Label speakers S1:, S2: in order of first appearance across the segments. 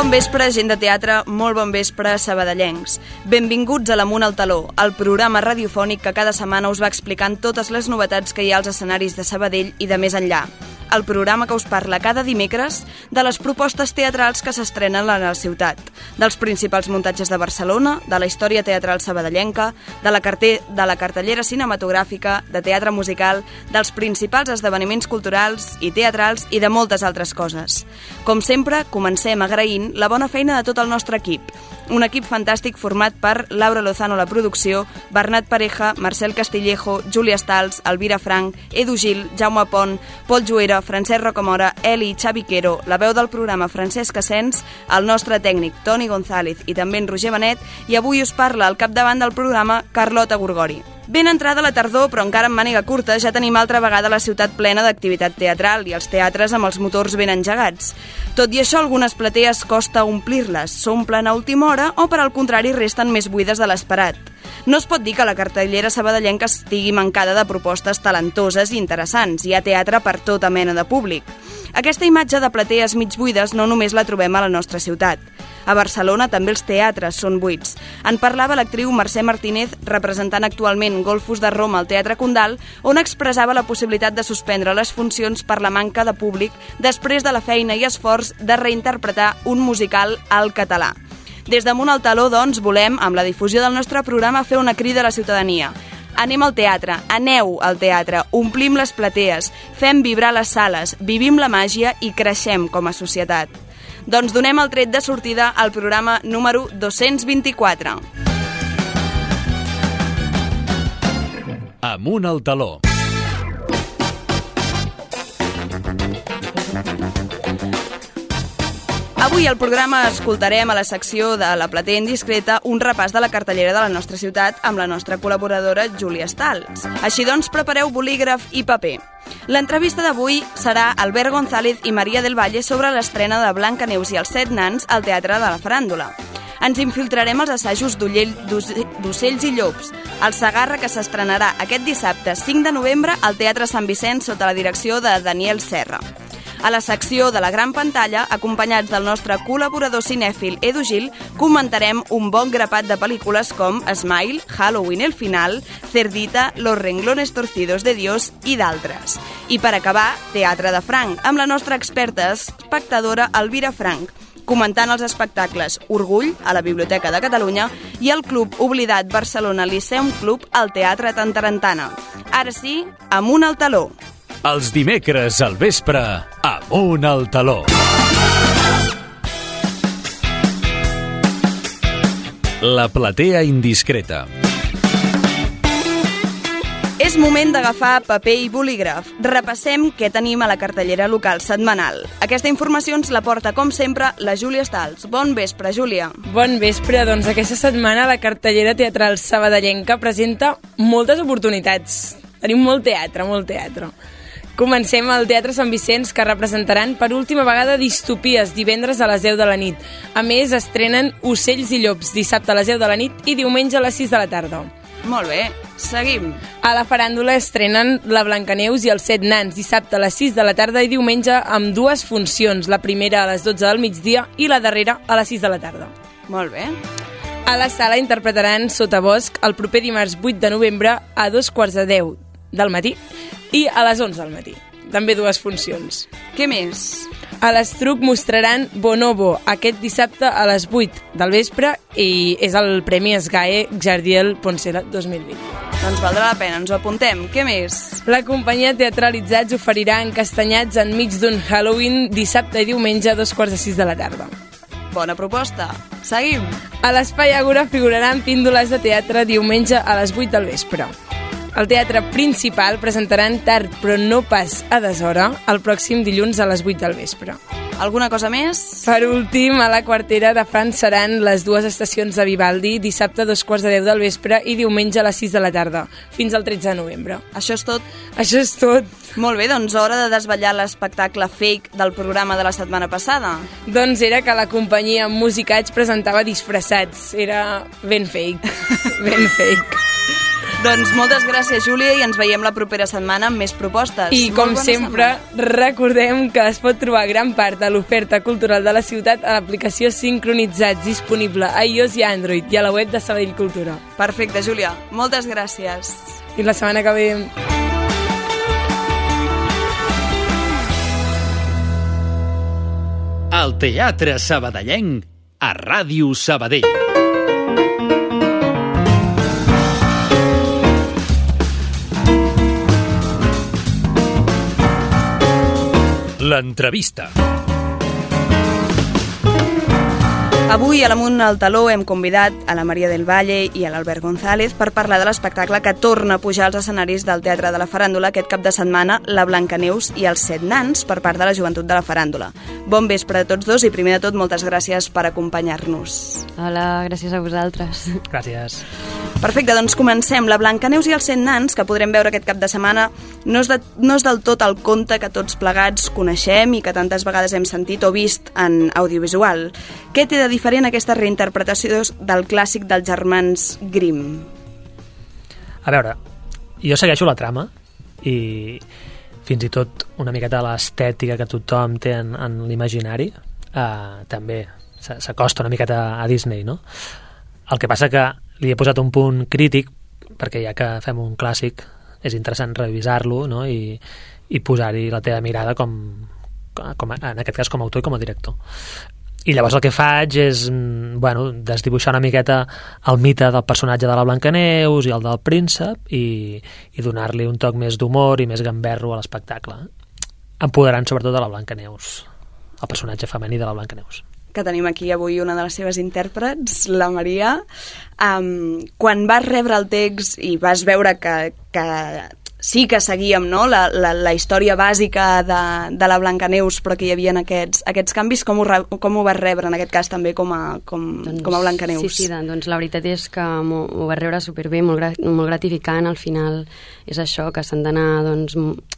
S1: Bon vespre, gent de teatre, molt bon vespre, sabadellencs. Benvinguts a l'Amunt al Taló, el programa radiofònic que cada setmana us va explicant totes les novetats que hi ha als escenaris de Sabadell i de més enllà el programa que us parla cada dimecres de les propostes teatrals que s'estrenen a la ciutat, dels principals muntatges de Barcelona, de la història teatral sabadellenca, de la, carter, de la cartellera cinematogràfica, de teatre musical, dels principals esdeveniments culturals i teatrals i de moltes altres coses. Com sempre, comencem agraint la bona feina de tot el nostre equip, un equip fantàstic format per Laura Lozano la producció, Bernat Pareja, Marcel Castillejo, Júlia Stals, Elvira Frank, Edu Gil, Jaume Pont, Pol Juera, Francesc Rocamora, Eli, Xavi Quero, la veu del programa Francesc Asens, el nostre tècnic Toni González i també en Roger Benet, i avui us parla al capdavant del programa Carlota Gorgori. Ben entrada la tardor, però encara amb màniga curta, ja tenim altra vegada la ciutat plena d'activitat teatral i els teatres amb els motors ben engegats. Tot i això, algunes platees costa omplir-les, s'omplen a última hora o, per al contrari, resten més buides de l'esperat. No es pot dir que la cartellera sabadellenca estigui mancada de propostes talentoses i interessants. Hi ha teatre per tota mena de públic. Aquesta imatge de platees mig buides no només la trobem a la nostra ciutat. A Barcelona també els teatres són buits. En parlava l'actriu Mercè Martínez, representant actualment Golfos de Roma al Teatre Condal, on expressava la possibilitat de suspendre les funcions per la manca de públic després de la feina i esforç de reinterpretar un musical al català. Des damunt el taló, doncs, volem, amb la difusió del nostre programa, fer una crida a la ciutadania. Anem al teatre, aneu al teatre, omplim les platees, fem vibrar les sales, vivim la màgia i creixem com a societat. Doncs donem el tret de sortida al programa número 224.
S2: Amunt al taló.
S1: Avui al programa escoltarem a la secció de La platea indiscreta un repàs de la cartellera de la nostra ciutat amb la nostra col·laboradora Júlia Stals. Així doncs, prepareu bolígraf i paper. L'entrevista d'avui serà Albert González i Maria del Valle sobre l'estrena de Blanca Neus i els set nans al Teatre de la Faràndula. Ens infiltrarem als assajos d'Ocells i Llops, el Sagarra que s'estrenarà aquest dissabte 5 de novembre al Teatre Sant Vicenç sota la direcció de Daniel Serra. A la secció de la gran pantalla, acompanyats del nostre col·laborador cinèfil Edu Gil, comentarem un bon grapat de pel·lícules com Smile, Halloween el final, Cerdita, Los renglones torcidos de Dios i d'altres. I per acabar, Teatre de Franc, amb la nostra experta espectadora Elvira Frank, comentant els espectacles Orgull, a la Biblioteca de Catalunya, i el Club Oblidat Barcelona Liceum Club al Teatre Tantarantana. Ara sí, amunt al taló.
S2: Els dimecres al vespre, amunt al taló. La platea indiscreta.
S1: És moment d'agafar paper i bolígraf. Repassem què tenim a la cartellera local setmanal. Aquesta informació ens la porta, com sempre, la Júlia Stals. Bon vespre, Júlia.
S3: Bon vespre. Doncs aquesta setmana la cartellera teatral sabadellenca presenta moltes oportunitats. Tenim molt teatre, molt teatre. Comencem al Teatre Sant Vicenç, que representaran per última vegada Distopies, divendres a les 10 de la nit. A més, estrenen Ocells i Llops, dissabte a les 10 de la nit i diumenge a les 6 de la tarda.
S1: Molt bé, seguim.
S3: A la faràndula estrenen La Blancaneus i els Set Nans, dissabte a les 6 de la tarda i diumenge amb dues funcions, la primera a les 12 del migdia i la darrera a les 6 de la tarda.
S1: Molt bé.
S3: A la sala interpretaran Sota Bosc el proper dimarts 8 de novembre a dos quarts de 10 del matí i a les 11 del matí. També dues funcions.
S1: Què més?
S3: A l'Estruc mostraran Bonobo aquest dissabte a les 8 del vespre i és el Premi Esgae Jardiel Poncela 2020.
S1: Doncs valdrà la pena, ens ho apuntem. Què més?
S3: La companyia Teatralitzats oferirà encastanyats enmig d'un Halloween dissabte i diumenge a dos quarts de sis de la tarda.
S1: Bona proposta. Seguim.
S3: A l'Espai Agora figuraran píndoles de teatre diumenge a les 8 del vespre. Al Teatre Principal presentaran tard, però no pas a deshora, el pròxim dilluns a les 8 del vespre.
S1: Alguna cosa més?
S3: Per últim, a la quartera de Fran seran les dues estacions de Vivaldi, dissabte a dos quarts de deu del vespre i diumenge a les 6 de la tarda, fins al 13 de novembre.
S1: Això és tot?
S3: Això és tot.
S1: Molt bé, doncs hora de desvetllar l'espectacle fake del programa de la setmana passada.
S3: Doncs era que la companyia Musicats presentava disfressats. Era ben fake. ben fake.
S1: Doncs moltes gràcies, Júlia, i ens veiem la propera setmana amb més propostes.
S3: I,
S1: Molt
S3: com sempre,
S1: setmana.
S3: recordem que es pot trobar gran part de l'oferta cultural de la ciutat a l'aplicació Sincronitzats, disponible a iOS i Android, i a la web de Sabadell Cultura.
S1: Perfecte, Júlia. Moltes gràcies.
S3: I la setmana que ve...
S2: El Teatre Sabadellenc a Ràdio Sabadell. L'entrevista.
S1: Avui a l'Amunt al Taló hem convidat a la Maria del Valle i a l'Albert González per parlar de l'espectacle que torna a pujar als escenaris del Teatre de la Faràndula aquest cap de setmana, La Blancaneus i els Set Nans, per part de la Joventut de la Faràndula. Bon vespre a tots dos i primer de tot moltes gràcies per acompanyar-nos.
S4: Hola, gràcies a vosaltres.
S5: Gràcies.
S1: Perfecte, doncs comencem. La Blancaneus i els Set Nans, que podrem veure aquest cap de setmana, no és, de, no és del tot el conte que tots plegats coneixem i que tantes vegades hem sentit o vist en audiovisual. Què té de diferent aquesta reinterpretació del clàssic dels germans Grimm?
S5: A veure, jo segueixo la trama i fins i tot una miqueta l'estètica que tothom té en, en l'imaginari eh, també s'acosta una miqueta a Disney, no? El que passa que li he posat un punt crític perquè ja que fem un clàssic és interessant revisar-lo no? i, i posar-hi la teva mirada com, com, a- en aquest cas com a autor i com a director i llavors el que faig és mm, bueno, desdibuixar una miqueta el mite del personatge de la Blancaneus i el del príncep i, i donar-li un toc més d'humor i més gamberro a l'espectacle empoderant sobretot de la Blancaneus el personatge femení de la Blancaneus
S1: que tenim aquí avui una de les seves intèrprets, la Maria. Um, quan vas rebre el text i vas veure que, que sí que seguíem no? la, la, la història bàsica de, de la Blancaneus, però que hi havia aquests, aquests canvis, com ho, re, com ho vas rebre en aquest cas també com a, com, com a Blancaneus?
S4: Sí, sí, doncs la veritat és que m'ho m'ho vaig rebre superbé, molt, gra molt gratificant. Al final és això, que s'han d'anar doncs,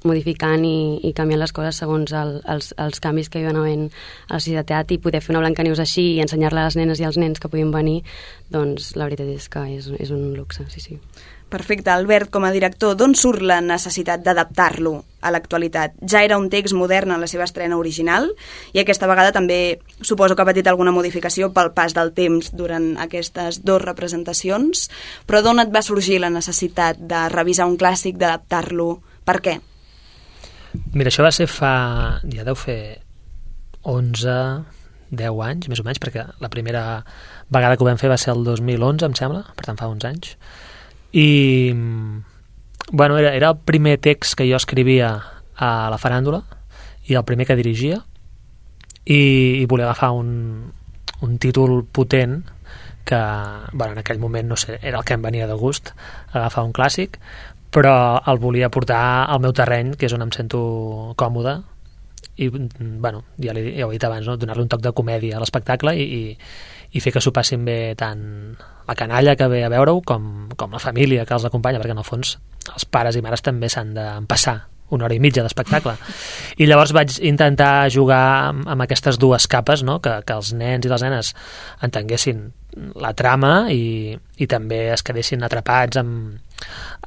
S4: modificant i, i canviant les coses segons el, els, els canvis que hi van havent a la societat i poder fer una Blancaneus així i ensenyar-la a les nenes i als nens que puguin venir, doncs la veritat és que és, és un luxe, sí, sí.
S1: Perfecte. Albert, com a director, d'on surt la necessitat d'adaptar-lo a l'actualitat? Ja era un text modern en la seva estrena original i aquesta vegada també suposo que ha patit alguna modificació pel pas del temps durant aquestes dues representacions, però d'on et va sorgir la necessitat de revisar un clàssic, d'adaptar-lo? Per què?
S5: Mira, això va ser fa... ja deu fer 11, 10 anys, més o menys, perquè la primera vegada que ho vam fer va ser el 2011, em sembla, per tant fa uns anys. I, bueno, era, era el primer text que jo escrivia a la faràndula i el primer que dirigia i, i volia agafar un, un títol potent que, bueno, en aquell moment, no sé, era el que em venia de gust, agafar un clàssic, però el volia portar al meu terreny, que és on em sento còmode, i, bueno, ja, li, ja ho he dit abans, no? donar-li un toc de comèdia a l'espectacle i, i, i fer que s'ho passin bé tant la canalla que ve a veure-ho com, com la família que els acompanya, perquè en el fons els pares i mares també s'han d'empassar una hora i mitja d'espectacle. I llavors vaig intentar jugar amb, amb aquestes dues capes, no? que, que els nens i les nenes entenguessin la trama i, i també es quedessin atrapats amb,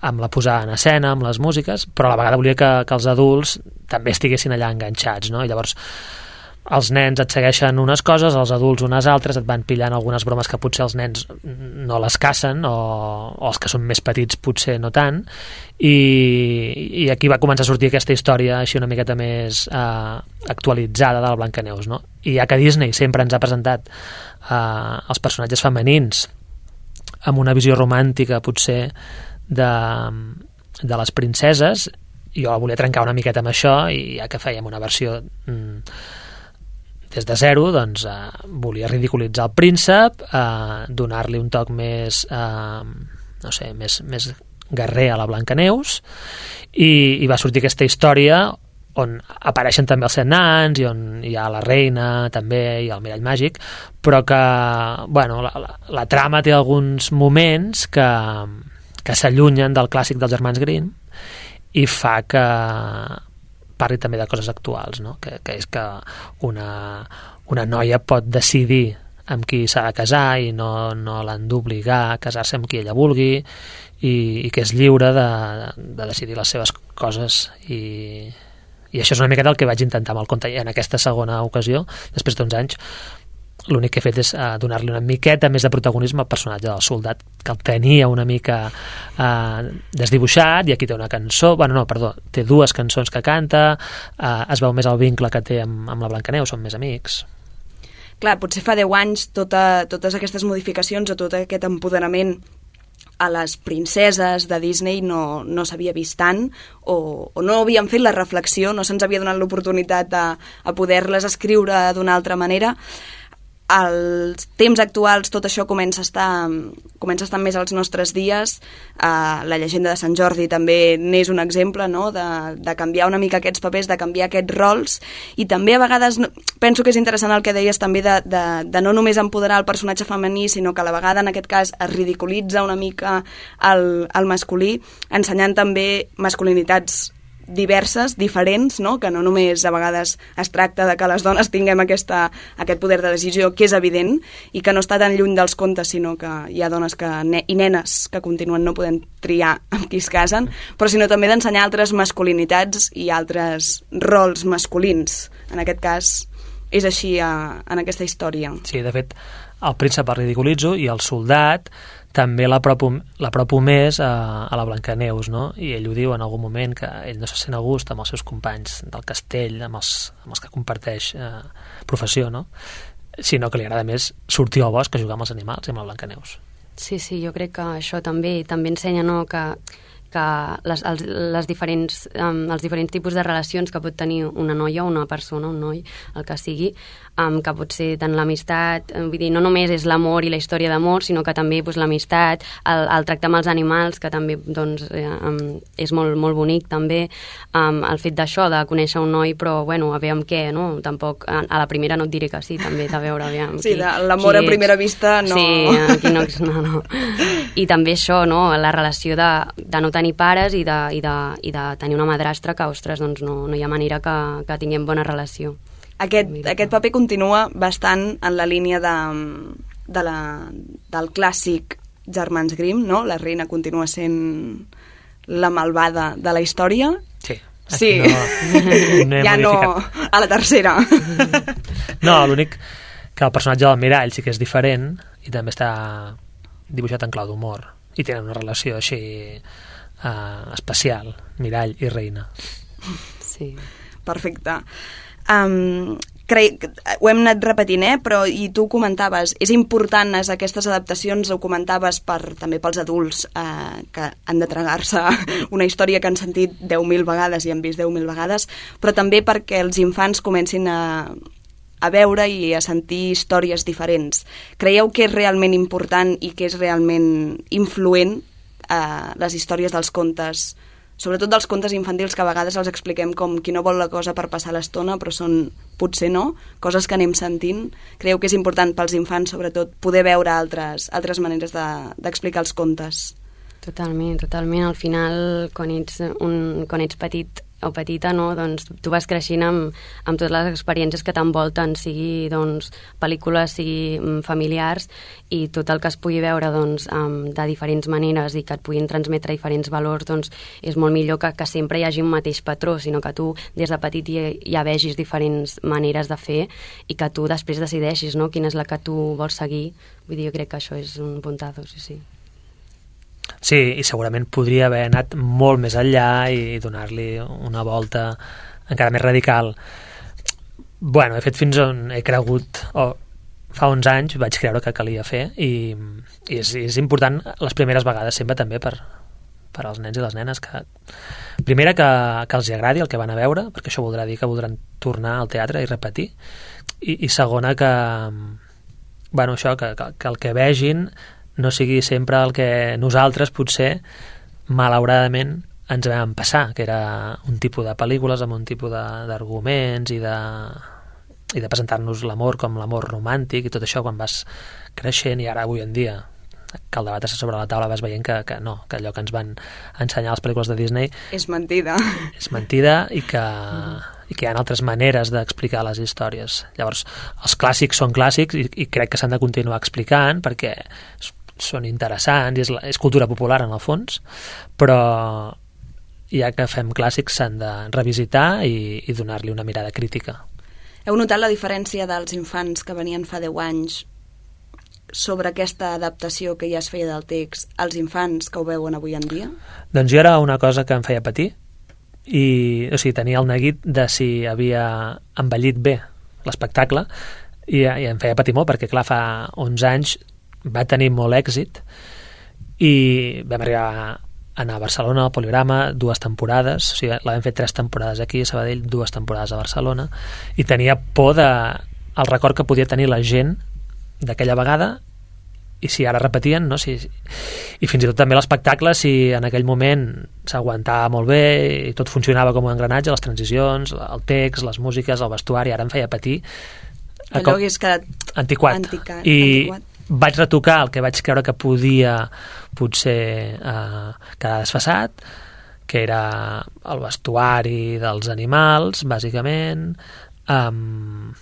S5: amb la posada en escena, amb les músiques, però a la vegada volia que, que els adults també estiguessin allà enganxats, no? I llavors els nens et segueixen unes coses, els adults unes altres, et van pillant algunes bromes que potser els nens no les cacen o, o els que són més petits potser no tant i, i aquí va començar a sortir aquesta història així una miqueta més eh, actualitzada de la Blancaneus no? i ja que Disney sempre ens ha presentat eh, els personatges femenins amb una visió romàntica potser de, de les princeses jo la volia trencar una miqueta amb això i ja que fèiem una versió mm, des de zero doncs, eh, volia ridiculitzar el príncep, eh, donar-li un toc més, eh, no sé, més, més guerrer a la Blancaneus i, i va sortir aquesta història on apareixen també els set nans i on hi ha la reina també i el mirall màgic però que bueno, la, la, la trama té alguns moments que, que s'allunyen del clàssic dels germans Grimm i fa que parli també de coses actuals, no? que, que és que una, una noia pot decidir amb qui s'ha de casar i no, no l'han d'obligar a casar-se amb qui ella vulgui i, i que és lliure de, de decidir les seves coses i, i això és una miqueta el que vaig intentar amb el conte en aquesta segona ocasió, després d'uns anys l'únic que he fet és uh, donar-li una miqueta més de protagonisme al personatge del soldat, que el tenia una mica uh, desdibuixat, i aquí té una cançó, bueno, no, perdó, té dues cançons que canta, uh, es veu més el vincle que té amb, amb la Blancaneu, són més amics.
S1: Clar, potser fa 10 anys tota, totes aquestes modificacions o tot aquest empoderament a les princeses de Disney no, no s'havia vist tant o, o no havien fet la reflexió, no se'ns havia donat l'oportunitat a, a poder-les escriure d'una altra manera als temps actuals tot això comença a estar, comença a estar més als nostres dies. Uh, la llegenda de Sant Jordi també n'és un exemple no? de, de canviar una mica aquests papers, de canviar aquests rols i també a vegades no, penso que és interessant el que deies també de, de, de no només empoderar el personatge femení sinó que a la vegada en aquest cas es ridiculitza una mica el, el masculí ensenyant també masculinitats diverses, diferents, no? que no només a vegades es tracta de que les dones tinguem aquesta, aquest poder de decisió, que és evident, i que no està tan lluny dels contes, sinó que hi ha dones que, ne i nenes que continuen no podent triar amb qui es casen, però sinó també d'ensenyar altres masculinitats i altres rols masculins. En aquest cas, és així a, en aquesta història.
S5: Sí, de fet, el príncep el ridiculitzo i el soldat també l'apropo més a, a la Blancaneus, no? I ell ho diu en algun moment, que ell no se sent a gust amb els seus companys del castell, amb els, amb els que comparteix eh, professió, no? Sinó que li agrada més sortir al bosc a jugar amb els animals i amb la Blancaneus.
S4: Sí, sí, jo crec que això també també ensenya no, que que les, els, les diferents, um, els diferents tipus de relacions que pot tenir una noia o una persona, un noi, el que sigui, um, que pot ser tant l'amistat, eh, vull dir, no només és l'amor i la història d'amor, sinó que també pues, l'amistat, el, el tracte amb els animals, que també doncs, eh, um, és molt, molt bonic també, um, el fet d'això, de conèixer un noi, però bueno, a veure amb què, no? Tampoc, a, a la primera no et diré que sí, també, de veure, aviam,
S1: Sí, l'amor a primera vista no...
S4: Sí, aquí no, no, no. I també això, no?, la relació de, de no tenir pares i de, i de, i de tenir una madrastra que, ostres, doncs no, no hi ha manera que, que tinguem bona relació.
S1: Aquest, aquest paper continua bastant en la línia de, de la, del clàssic Germans Grimm, no? La reina continua sent la malvada de la història.
S5: Sí.
S1: Sí,
S5: no, no
S1: ja no a la tercera.
S5: No, l'únic que el personatge del mirall sí que és diferent i també està dibuixat en clau d'humor i tenen una relació així uh, especial, mirall i reina.
S4: Sí.
S1: Perfecte. Um, crec, ho hem anat repetint, eh? però i tu comentaves, és important aquestes adaptacions, ho comentaves per, també pels adults eh, que han de tragar-se una història que han sentit 10.000 vegades i han vist 10.000 vegades, però també perquè els infants comencin a, a veure i a sentir històries diferents. Creieu que és realment important i que és realment influent eh, les històries dels contes sobretot dels contes infantils que a vegades els expliquem com qui no vol la cosa per passar l'estona, però són, potser no, coses que anem sentint. Creu que és important pels infants, sobretot, poder veure altres, altres maneres d'explicar de, els contes.
S4: Totalment, totalment. Al final, quan ets, un, quan ets petit, o petita, no? doncs tu vas creixent amb, amb totes les experiències que t'envolten, sigui doncs, pel·lícules, sigui mm, familiars, i tot el que es pugui veure doncs, um, de diferents maneres i que et puguin transmetre diferents valors, doncs és molt millor que, que sempre hi hagi un mateix patró, sinó que tu des de petit ja, ja vegis diferents maneres de fer i que tu després decideixis no? quina és la que tu vols seguir. Vull dir, jo crec que això és un puntazo, sí, sí.
S5: Sí, i segurament podria haver anat molt més enllà i donar-li una volta encara més radical. Bueno, he fet fins on he cregut, o fa uns anys vaig creure que calia fer i, i és, és important les primeres vegades sempre també per, per als nens i les nenes que primera que, que els agradi el que van a veure perquè això voldrà dir que voldran tornar al teatre i repetir i, i segona que bueno, això, que, que, que el que vegin no sigui sempre el que nosaltres potser malauradament ens vam passar, que era un tipus de pel·lícules amb un tipus d'arguments i de, i de presentar-nos l'amor com l'amor romàntic i tot això quan vas creixent i ara avui en dia que el debat està sobre la taula vas veient que, que no, que allò que ens van ensenyar les pel·lícules de Disney
S1: És mentida.
S5: és mentida i que, i que hi ha altres maneres d'explicar les històries. Llavors, els clàssics són clàssics i, i crec que s'han de continuar explicant perquè són interessants és, la- és cultura popular en el fons, però ja que fem clàssics s'han de revisitar i, i donar-li una mirada crítica.
S1: Heu notat la diferència dels infants que venien fa 10 anys sobre aquesta adaptació que ja es feia del text als infants que ho veuen avui en dia?
S5: Doncs jo era una cosa que em feia patir i, o sigui, tenia el neguit de si havia envellit bé l'espectacle i, i em feia patir molt perquè, clar, fa 11 anys va tenir molt èxit i vam arribar a anar a Barcelona, al Poligrama, dues temporades, o sigui, la vam fer tres temporades aquí a Sabadell, dues temporades a Barcelona, i tenia por de el record que podia tenir la gent d'aquella vegada i si ara repetien, no? Si, i fins i tot també l'espectacle, si en aquell moment s'aguantava molt bé i tot funcionava com un engranatge, les transicions, el text, les músiques, el vestuari, ara em feia patir.
S1: Allò hagués quedat
S5: antiquat.
S1: anticat,
S5: I
S1: antiquat.
S5: Vaig retocar el que vaig creure que podia potser eh, quedar desfassat, que era el vestuari dels animals, bàsicament, um,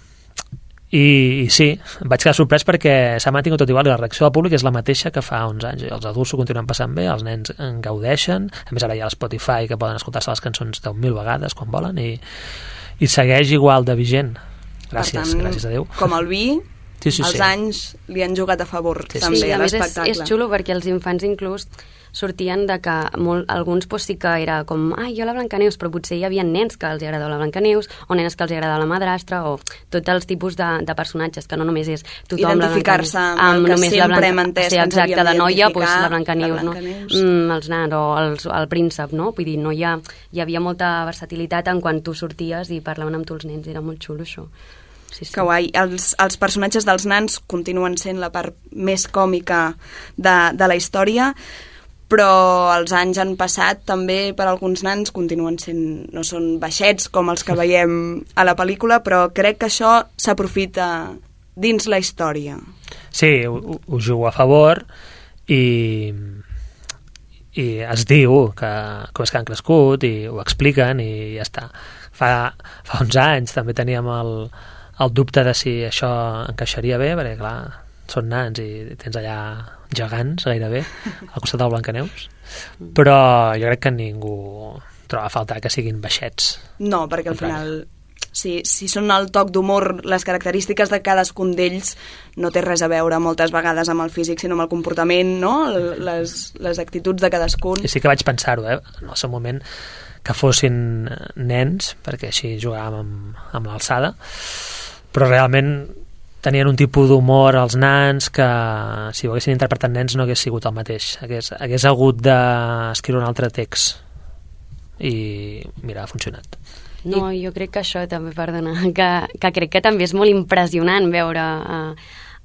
S5: i, i sí, vaig quedar sorprès perquè s'ha mantingut tot igual i la reacció del públic és la mateixa que fa 11 anys. Els adults s'ho continuen passant bé, els nens en gaudeixen, a més ara hi ha l'Spotify que poden escoltar-se les cançons 10.000 vegades quan volen i, i segueix igual de vigent. Gràcies,
S1: tant,
S5: gràcies a Déu.
S1: Com el vi,
S5: Sí, sí,
S1: els
S5: sí.
S1: anys li han jugat a favor
S5: Sí, sí.
S1: també
S4: sí,
S1: a
S4: més és,
S1: l'espectacle.
S4: és xulo perquè els infants inclús sortien de que molt, alguns pues, sí que era com, ai, jo la Blancaneus, però potser hi havia nens que els agradava la Blancaneus, o nenes que els agradava la madrastra, o tots els tipus de, de personatges, que no només és tothom la
S1: Identificar-se
S4: Blancaneus.
S1: amb el que
S4: només la
S1: sempre
S4: Blanca-
S1: hem entès
S4: sí, exacte, de noia, pues, la Blancaneus,
S1: la
S4: no?
S1: Blancaneus.
S4: Mm, els nans, o els, el príncep, no? Vull dir, no hi, ha, hi havia molta versatilitat en quan tu sorties i parlaven amb tu els nens, era molt xulo això. Sí, sí.
S1: Que guai. Els, els personatges dels nans continuen sent la part més còmica de, de la història, però els anys han passat també per alguns nans continuen sent, no són baixets com els que veiem a la pel·lícula, però crec que això s'aprofita dins la història.
S5: Sí, ho, ho- jugo a favor i, i es diu que com és que han crescut i ho expliquen i ja està. Fa, fa uns anys també teníem el, el dubte de si això encaixaria bé, perquè clar, són nans i tens allà gegants gairebé al costat del Blancaneus, però jo crec que ningú troba a faltar que siguin baixets.
S1: No, perquè al final si, si són el toc d'humor, les característiques de cadascun d'ells no té res a veure moltes vegades amb el físic, sinó amb el comportament, no? Les, les actituds de cadascun.
S5: I sí que vaig pensar-ho, eh? en el seu moment, que fossin eh, nens, perquè així jugàvem amb, amb l'alçada, però realment tenien un tipus d'humor als nans que si ho haguessin interpretat nens no hagués sigut el mateix. Hagués, hagués hagut d'escriure un altre text i mira, ha funcionat.
S4: No, jo crec que això també, perdona, que, que crec que també és molt impressionant veure a,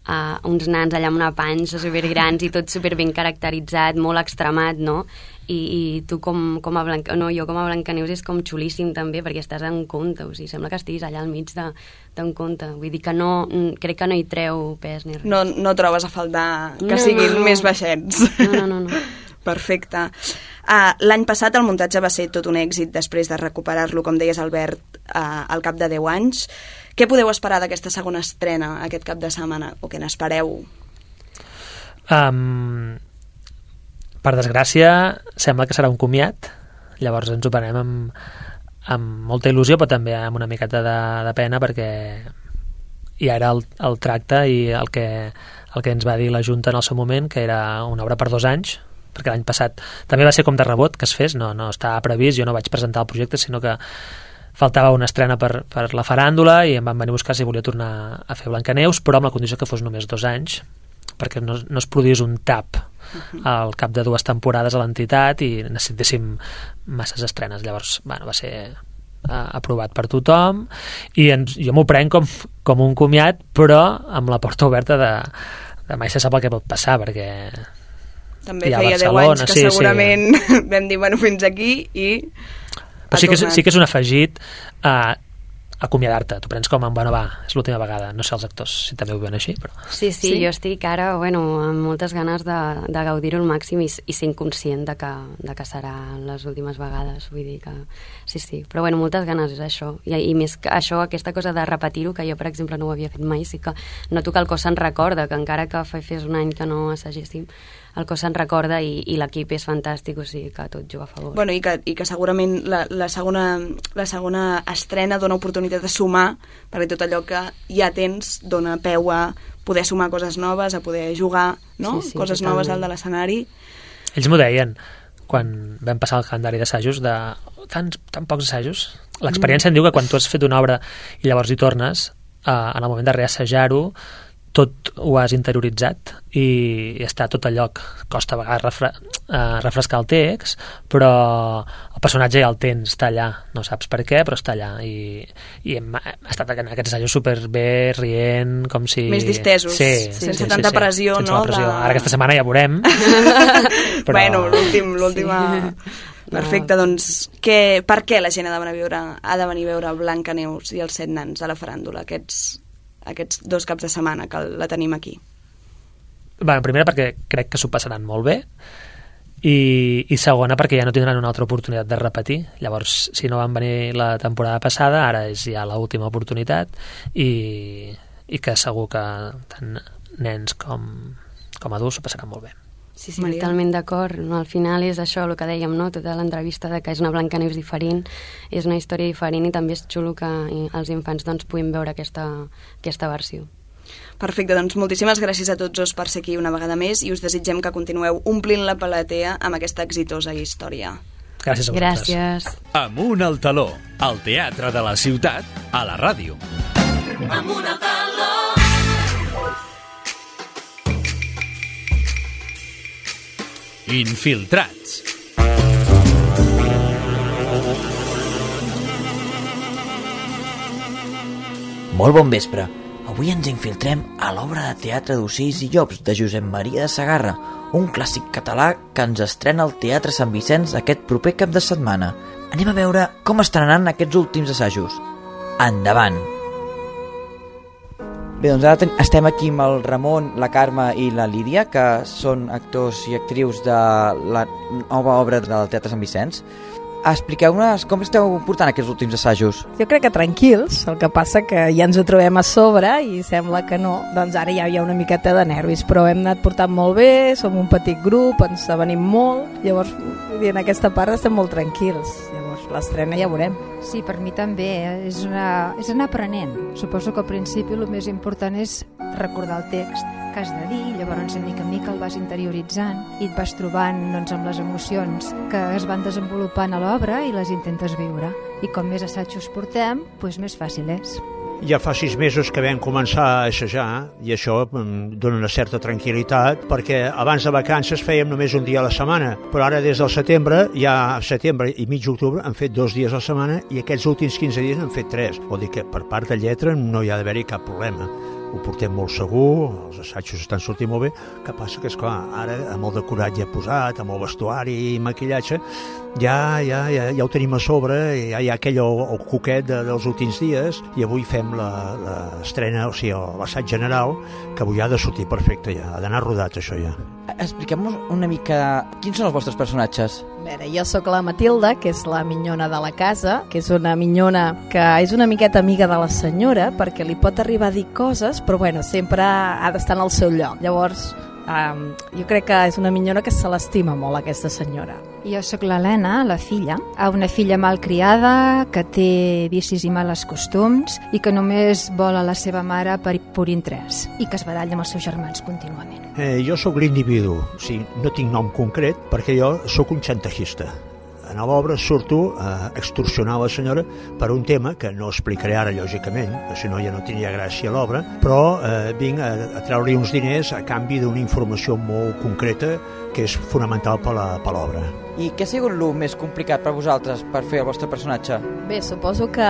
S4: a uns nans allà amb una panxa supergrans i tot superben caracteritzat, molt extremat, no? I, i tu com, com a Blanca... No, jo com a Blancaneus és com xulíssim també, perquè estàs en conte, o sigui, sembla que estiguis allà al mig de- d'un conte. Vull dir que no, mm, crec que no hi treu pes ni res.
S1: No, no trobes a faltar que
S4: No,
S1: siguin
S4: no, no.
S1: més baixets.
S4: No, no, no, no.
S1: Perfecte. Uh, L'any passat el muntatge va ser tot un èxit després de recuperar-lo, com deies, Albert, uh, al cap de 10 anys. Què podeu esperar d'aquesta segona estrena aquest cap de setmana? O què n'espereu?
S5: Um, per desgràcia, sembla que serà un comiat, llavors ens ho prenem amb, amb molta il·lusió, però també amb una miqueta de, de pena, perquè ja era el, el tracte i el que, el que ens va dir la Junta en el seu moment, que era una obra per dos anys, perquè l'any passat també va ser com de rebot que es fes, no, no estava previst, jo no vaig presentar el projecte, sinó que faltava una estrena per, per la faràndula i em van venir a buscar si volia tornar a fer Blancaneus, però amb la condició que fos només dos anys, perquè no, no es produís un tap al cap de dues temporades a l'entitat i necessitéssim masses estrenes. Llavors, bueno, va ser uh, aprovat per tothom i ens, jo m'ho prenc com, com un comiat, però amb la porta oberta de, de mai se sap el que pot passar, perquè
S1: També feia 10
S5: Barcelona,
S1: anys que
S5: sí, sí.
S1: segurament vam dir, bueno, fins aquí i...
S5: Però sí que, és, sí que és un afegit eh, acomiadar-te. Tu prens com en, bueno, va, és l'última vegada. No sé els actors si també ho veuen així, però...
S4: Sí, sí, sí, jo estic ara, bueno, amb moltes ganes de, de gaudir-ho al màxim i, i sent conscient de que, de que serà les últimes vegades, vull dir que... Sí, sí, però bueno, moltes ganes és això. I, i més que això, aquesta cosa de repetir-ho, que jo, per exemple, no ho havia fet mai, sí que noto que el cos se'n recorda, que encara que fa fes un any que no assagéssim, el cos se'n recorda i, i l'equip és fantàstic, o sigui que tot juga a favor.
S1: Bueno, i que, i que segurament la, la, segona, la segona estrena dona oportunitat de sumar, perquè tot allò que ja tens dona peu a poder sumar coses noves, a poder jugar, no?
S4: Sí, sí,
S1: coses
S4: totalment.
S1: noves al de l'escenari.
S5: Ells m'ho deien quan vam passar el calendari d'assajos de tan, tan pocs assajos. L'experiència mm. em diu que quan tu has fet una obra i llavors hi tornes, eh, en el moment de reassajar-ho, tot ho has interioritzat i està tot a lloc. Costa a vegades refre uh, refrescar el text, però el personatge ja el tens, està allà. No saps per què, però està allà. I, i hem, ha estat en aquests assajos superbé, rient, com si...
S1: Més distesos,
S5: sí,
S1: sense
S5: sí,
S1: tanta
S5: sí, sí.
S1: pressió,
S5: sense
S1: no?
S5: Pressió.
S1: De-
S5: Ara aquesta setmana ja veurem. però...
S1: Bueno, l'últim, l'última... Perfecte, doncs, que, per què la gent ha de venir a veure, ha de venir a veure Blanca Neus i els set nans a la faràndula, aquests, aquests dos caps de setmana que la tenim aquí?
S5: Bueno, primera perquè crec que s'ho passaran molt bé i, i segona perquè ja no tindran una altra oportunitat de repetir llavors si no van venir la temporada passada ara és ja l'última oportunitat i, i que segur que tant nens com, com adults s'ho passaran molt bé
S4: Sí, sí,
S1: Maria?
S4: totalment d'acord. No, al final és això el que dèiem, no? tota l'entrevista de que és una Blancaneus diferent, és una història diferent i també és xulo que eh, els infants doncs, puguin veure aquesta, aquesta versió.
S1: Perfecte, doncs moltíssimes gràcies a tots dos per ser aquí una vegada més i us desitgem que continueu omplint la palatea amb aquesta exitosa història.
S5: Gràcies a vosaltres.
S4: Gràcies.
S2: Amunt al taló, al teatre de la ciutat, a la ràdio. Infiltrats.
S6: Molt bon vespre. Avui ens infiltrem a l'obra de teatre d'ocells i llops de Josep Maria de Sagarra, un clàssic català que ens estrena al Teatre Sant Vicenç aquest proper cap de setmana. Anem a veure com estan anant aquests últims assajos. Endavant! Bé, doncs ara estem aquí amb el Ramon, la Carme i la Lídia, que són actors i actrius de la nova obra del Teatre Sant Vicenç. Expliqueu-nos com esteu portant aquests últims assajos.
S7: Jo crec que tranquils, el que passa que ja ens ho trobem a sobre i sembla que no. Doncs ara ja hi ha una miqueta de nervis, però hem anat portant molt bé, som un petit grup, ens avenim molt, llavors en aquesta part estem molt tranquils. Llavors l'estrena ja veurem.
S8: Sí, per mi també. eh? És, una, és anar aprenent. Suposo que al principi el més important és recordar el text que has de dir, llavors de mica en mica el vas interioritzant i et vas trobant doncs, amb les emocions que es van desenvolupant a l'obra i les intentes viure. I com més assajos portem, doncs més fàcil és.
S9: Ja fa sis mesos que vam començar a assajar i això mm, dona una certa tranquil·litat perquè abans de vacances fèiem només un dia a la setmana, però ara des del setembre, ja setembre i mig octubre han fet dos dies a la setmana i aquests últims 15 dies han fet tres. Vol dir que per part de lletra no hi ha d'haver-hi cap problema ho portem molt segur, els assajos estan sortint molt bé, que passa que, és clar ara amb el decorat ja posat, amb el vestuari i maquillatge, ja, ja, ja, ja ho tenim a sobre, i ja hi ha aquell el, el coquet de, dels últims dies, i avui fem la- l'estrena, o sigui, l'assaig general, que avui ha de sortir perfecte ja, ha d'anar rodat això ja.
S6: Expliquem-nos una mica quins són els vostres personatges.
S7: A veure, jo sóc la Matilda, que és la minyona de la casa, que és una minyona que és una miqueta amiga de la senyora, perquè li pot arribar a dir coses, però bueno, sempre ha d'estar en el seu lloc. Llavors, um, jo crec que és una minyona que se l'estima molt, aquesta senyora.
S8: Jo sóc l'Helena, la filla, a una filla malcriada, que té vicis i males costums i que només vol a la seva mare per pur interès i que es baralla amb els seus germans contínuament.
S9: Eh, jo sóc l'individu, o sigui, no tinc nom concret perquè jo sóc un xantajista. En l'obra surto a extorsionar la senyora per un tema que no explicaré ara, lògicament, si no ja no tenia gràcia l'obra, però eh, vinc a, a treure-li uns diners a canvi d'una informació molt concreta que és fonamental per l'obra.
S6: I què ha sigut el més complicat per vosaltres per fer el vostre personatge?
S7: Bé, suposo que,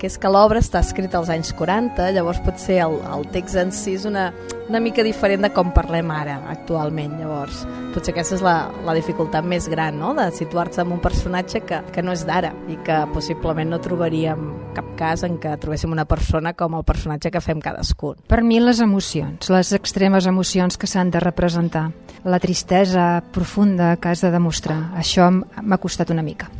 S7: que és que l'obra està escrita als anys 40, llavors potser el, el text en si és una, una mica diferent de com parlem ara, actualment. Llavors, potser aquesta és la, la dificultat més gran, no?, de situar-se en un personatge que, que no és d'ara i que possiblement no trobaríem cap cas en què trobéssim una persona com el personatge que fem cadascun.
S8: Per mi les emocions, les extremes emocions que s'han de representar, la tristesa profunda que has de demostrar, això m'ha costat una mica.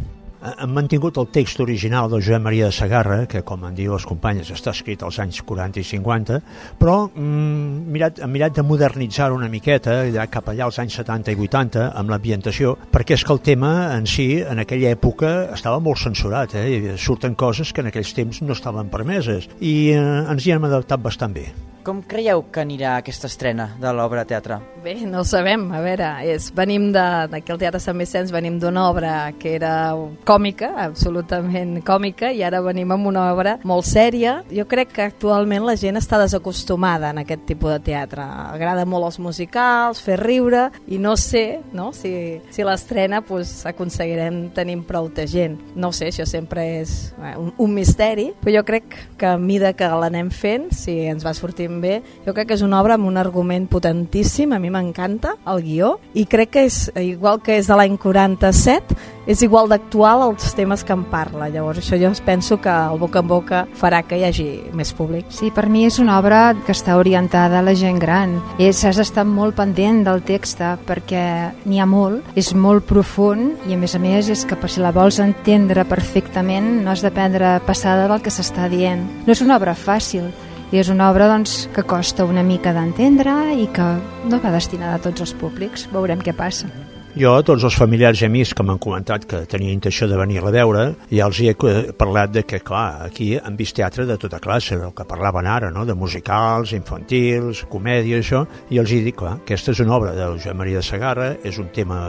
S9: Hem mantingut el text original del Joan Maria de Sagarra, que, com en diu les companyes, està escrit als anys 40 i 50, però mm, mirat, hem mirat de modernitzar una miqueta cap allà als anys 70 i 80 amb l'ambientació, perquè és que el tema en si, en aquella època, estava molt censurat, eh? Surten coses que en aquells temps no estaven permeses, i eh, ens hi hem adaptat bastant bé.
S6: Com creieu que anirà aquesta estrena de l'obra teatre?
S7: Bé, no ho sabem. A veure, és, venim d'aquí al Teatre Sant Vicenç, venim d'una obra que era còmica, absolutament còmica, i ara venim amb una obra molt sèria. Jo crec que actualment la gent està desacostumada en aquest tipus de teatre. Agrada molt els musicals, fer riure, i no sé no, si, si l'estrena pues, aconseguirem tenir prou de gent. No sé, això sempre és eh, un, un misteri, però jo crec que a mida que l'anem fent, si ens va sortir bé. Jo crec que és una obra amb un argument potentíssim, a mi m'encanta el guió, i crec que és igual que és de l'any 47, és igual d'actual els temes que en parla. Llavors això jo penso que el boca en boca farà que hi hagi més públic.
S8: Sí, per mi és una obra que està orientada a la gent gran. És, has estat molt pendent del text perquè n'hi ha molt, és molt profund i a més a més és que si la vols entendre perfectament no has de prendre passada del que s'està dient. No és una obra fàcil, i és una obra doncs, que costa una mica d'entendre i que no va destinada a tots els públics. Veurem què passa.
S9: Jo, tots els familiars i amics que m'han comentat que tenia intenció de venir a veure, ja els hi he parlat de que, clar, aquí han vist teatre de tota classe, el que parlaven ara, no? de musicals, infantils, comèdia, això, i els hi dic, clar, aquesta és una obra de Josep Maria de Sagarra, és un tema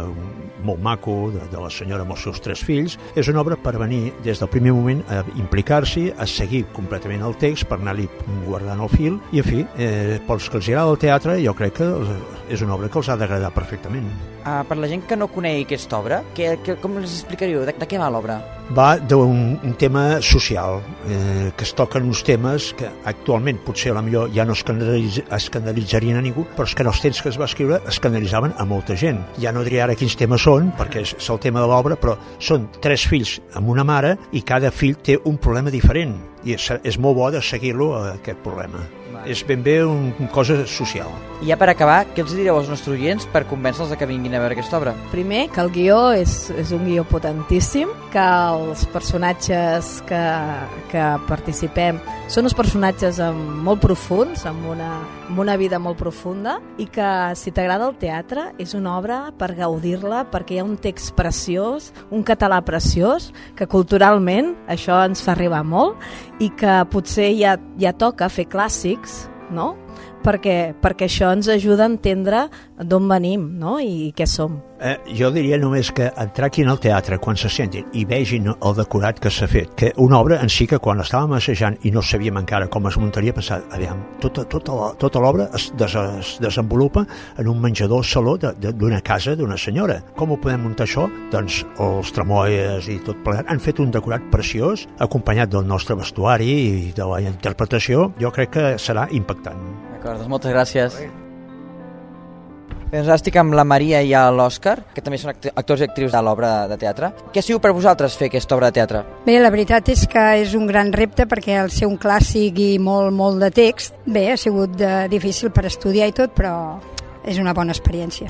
S9: molt maco de, de la senyora amb els seus tres fills, és una obra per venir des del primer moment a implicar-s'hi, a seguir completament el text, per anar-li guardant el fil, i en fi, eh, pels que els agrada el teatre, jo crec que és una obra que els ha d'agradar perfectament.
S6: Uh, per la gent que no conegui aquesta obra, que, que, com els explicaríeu? De, de què va l'obra?
S9: Va d'un tema social, eh, que es toquen uns temes que actualment potser a la millor ja no escandalitz, escandalitzarien a ningú, però és que en els temps que es va escriure escandalitzaven a molta gent. Ja no diré ara quins temes són, perquè és, és el tema de l'obra, però són tres fills amb una mare i cada fill té un problema diferent i és, és molt bo de seguir-lo a aquest problema és ben bé una cosa social.
S6: I ja per acabar, què els direu als nostres oients per convèncer-los que vinguin a veure aquesta obra?
S7: Primer, que el guió és, és un guió potentíssim, que els personatges que, que participem són uns personatges molt profuns, amb una, amb una vida molt profunda, i que si t'agrada el teatre és una obra per gaudir-la, perquè hi ha un text preciós, un català preciós, que culturalment això ens fa arribar molt, i que potser ja, ja toca fer clàssics, no? Perquè, perquè això ens ajuda a entendre d'on venim no? I, què som.
S9: Eh, jo diria només que entrar aquí al teatre quan se sentin i vegin el decorat que s'ha fet, que una obra en si que quan estàvem assajant i no sabíem encara com es muntaria, pensar, aviam, tota, tota, tota l'obra es, des, es desenvolupa en un menjador saló d'una casa d'una senyora. Com ho podem muntar això? Doncs els tremoies i tot plegat han fet un decorat preciós, acompanyat del nostre vestuari i de la interpretació, jo crec que serà impactant.
S6: D'acord, doncs moltes gràcies. Doncs ara estic amb la Maria i l'Òscar, que també són actors i actrius de l'obra de teatre. Què ha sigut per vosaltres fer aquesta obra de teatre?
S10: Bé, la veritat és que és un gran repte perquè al ser un clàssic i molt, molt de text, bé, ha sigut de, eh, difícil per estudiar i tot, però és una bona experiència.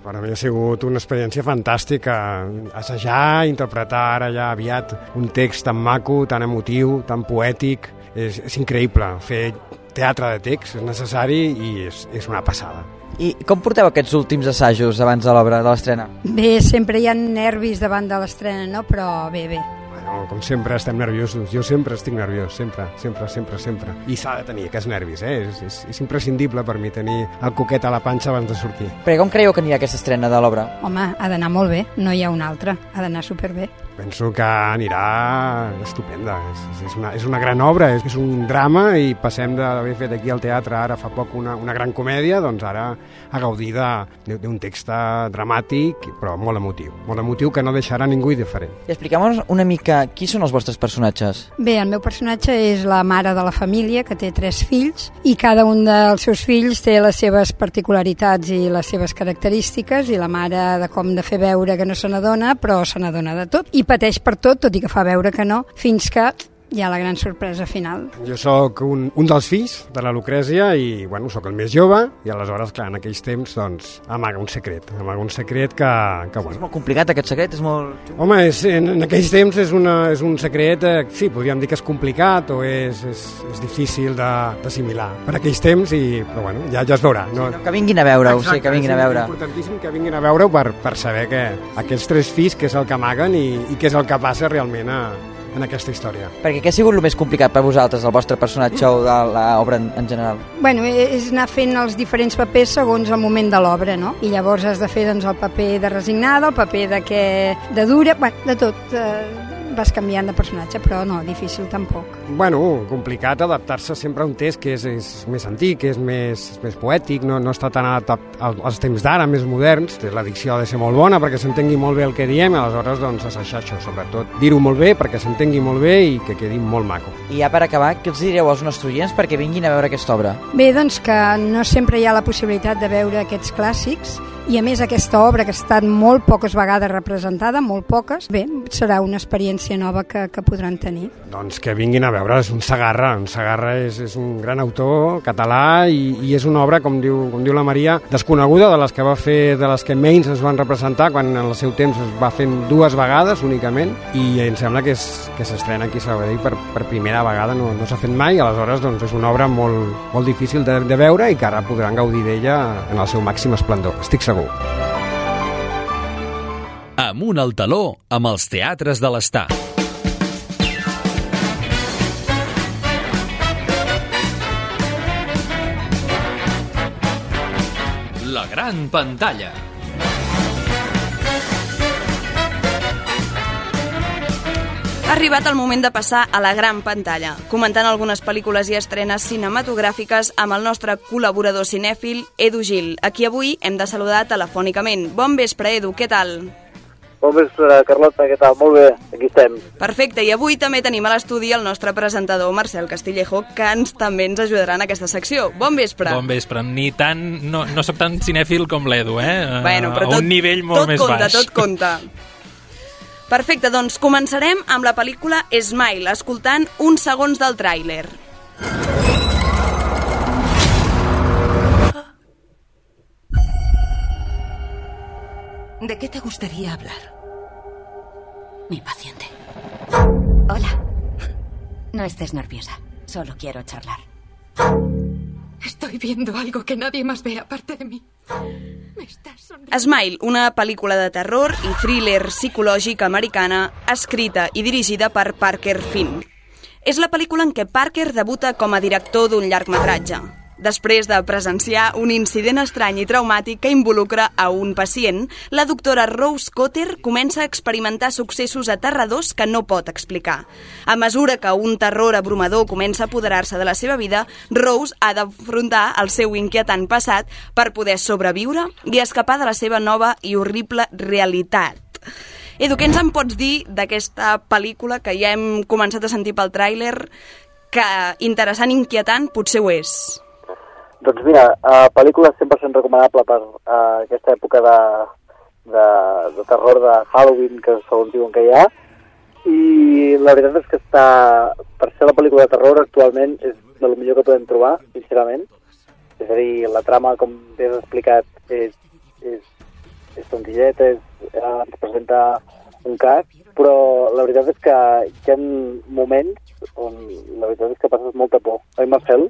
S11: Per a mi ha sigut una experiència fantàstica. Assajar, interpretar ara ja aviat un text tan maco, tan emotiu, tan poètic. És, és increïble. Fer teatre de text és necessari i és, és una passada.
S6: I com porteu aquests últims assajos abans de l'obra, de l'estrena?
S10: Bé, sempre hi ha nervis davant de l'estrena, no? Però bé, bé.
S11: Bueno, com sempre estem nerviosos. Jo sempre estic nerviós, sempre, sempre, sempre, sempre. I s'ha de tenir aquests nervis, eh? És, és, és imprescindible per mi tenir el coquet a la panxa abans de sortir.
S6: Però com creieu que anirà aquesta estrena de l'obra?
S10: Home, ha d'anar molt bé, no hi ha una altra. Ha d'anar superbé
S11: penso que anirà estupenda. És, és, una, és una gran obra, és, és un drama i passem d'haver fet aquí al teatre ara fa poc una, una gran comèdia, doncs ara a gaudir d'un text dramàtic però molt emotiu. Molt emotiu que no deixarà ningú indiferent.
S6: I expliquem-nos una mica qui són els vostres personatges.
S10: Bé, el meu personatge és la mare de la família que té tres fills i cada un dels seus fills té les seves particularitats i les seves característiques i la mare de com de fer veure que no se n'adona però se n'adona de tot i pateix per tot, tot i que fa veure que no, fins que hi ha la gran sorpresa final.
S11: Jo sóc un, un dels fills de la Lucrècia i, bueno, sóc el més jove i aleshores, clar, en aquells temps, doncs, amaga un secret. Amaga un secret que, que bueno...
S6: És molt complicat aquest secret, és molt...
S11: Home, és, en, en aquells temps és, una, és un secret, eh, sí, podríem dir que és complicat o és, és, és difícil de- d'assimilar per aquells temps, i, però bueno, ja, ja es veurà. No?
S6: Que vinguin a veure-ho, sí,
S11: Exacte,
S6: que vinguin
S11: és
S6: a veure.
S11: importantíssim que vinguin a veure-ho per, per saber que aquells tres fills què és el que amaguen i, i què és el que passa realment a, en aquesta història.
S6: Perquè què ha sigut el més complicat per vosaltres, el vostre personatge o de l'obra en, en general?
S10: Bueno, e- és anar fent els diferents papers segons el moment de l'obra, no? I llavors has de fer doncs, el paper de resignada, el paper de que de dura, bueno, de tot. Eh, vas canviant de personatge, però no, difícil tampoc.
S11: Bueno, complicat adaptar-se sempre a un text que és, és més antic, que és més, més poètic, no, no està tan adaptat al- als temps d'ara, més moderns. La dicció ha de ser molt bona perquè s'entengui molt bé el que diem, aleshores doncs assajar això, sobretot dir-ho molt bé perquè s'entengui molt bé i que quedi molt maco.
S6: I ja per acabar, què els direu als nostres oients perquè vinguin a veure aquesta obra?
S10: Bé, doncs que no sempre hi ha la possibilitat de veure aquests clàssics i a més aquesta obra que ha estat molt poques vegades representada, molt poques, bé, serà una experiència nova que, que podran tenir.
S11: Doncs que vinguin a veure, és un Sagarra, un Sagarra és, és un gran autor català i, i és una obra, com diu, com diu la Maria, desconeguda de les que va fer, de les que menys es van representar, quan en el seu temps es va fent dues vegades únicament, i em sembla que és que s'estrena aquí a Sabadell per, per primera vegada, no, no s'ha fet mai, aleshores doncs, és una obra molt, molt difícil de, de veure i que ara podran gaudir d'ella en el seu màxim esplendor, estic segur.
S2: Amunt al taló amb els teatres de l'estar. La gran pantalla.
S1: Ha arribat el moment de passar a la gran pantalla, comentant algunes pel·lícules i estrenes cinematogràfiques amb el nostre col·laborador cinèfil, Edu Gil, a qui avui hem de saludar telefònicament. Bon vespre, Edu, què tal?
S12: Bon vespre, Carlota, què tal? Molt bé, aquí estem.
S1: Perfecte, i avui també tenim a l'estudi el nostre presentador, Marcel Castillejo, que ens, també ens ajudarà en aquesta secció. Bon vespre.
S13: Bon vespre. Ni tan, no, no sóc tan cinèfil com l'Edu, eh?
S1: Bueno, però
S13: a
S1: tot,
S13: un nivell molt
S1: tot
S13: més
S1: compta,
S13: baix.
S1: Tot compta, Perfecte, doncs començarem amb la pel·lícula Smile, escoltant uns segons del tràiler.
S14: ¿De qué te gustaría hablar? Mi paciente. Hola. No estés nerviosa. Solo quiero charlar.
S15: Estoy viendo algo que nadie más ve aparte de mí.
S1: Smile, una pel·lícula de terror i thriller psicològic americana escrita i dirigida per Parker Finn. És la pel·lícula en què Parker debuta com a director d'un llargmetratge. Després de presenciar un incident estrany i traumàtic que involucra a un pacient, la doctora Rose Cotter comença a experimentar successos aterradors que no pot explicar. A mesura que un terror abrumador comença a apoderar-se de la seva vida, Rose ha d'afrontar el seu inquietant passat per poder sobreviure i escapar de la seva nova i horrible realitat. Edu, què ens en pots dir d'aquesta pel·lícula que ja hem començat a sentir pel tràiler que interessant i inquietant potser ho és?
S12: Doncs mira, uh, pel·lícula 100% recomanable per uh, aquesta època de, de, de terror de Halloween que segons diuen que hi ha. I la veritat és que està, per ser la pel·lícula de terror actualment és de lo millor que podem trobar, sincerament. És a dir, la trama, com bé has explicat, és, és, és senzilleta, és, eh, ens presenta un cas, però la veritat és que hi ha moments on la veritat és que passes molta por. Oi, Marcel?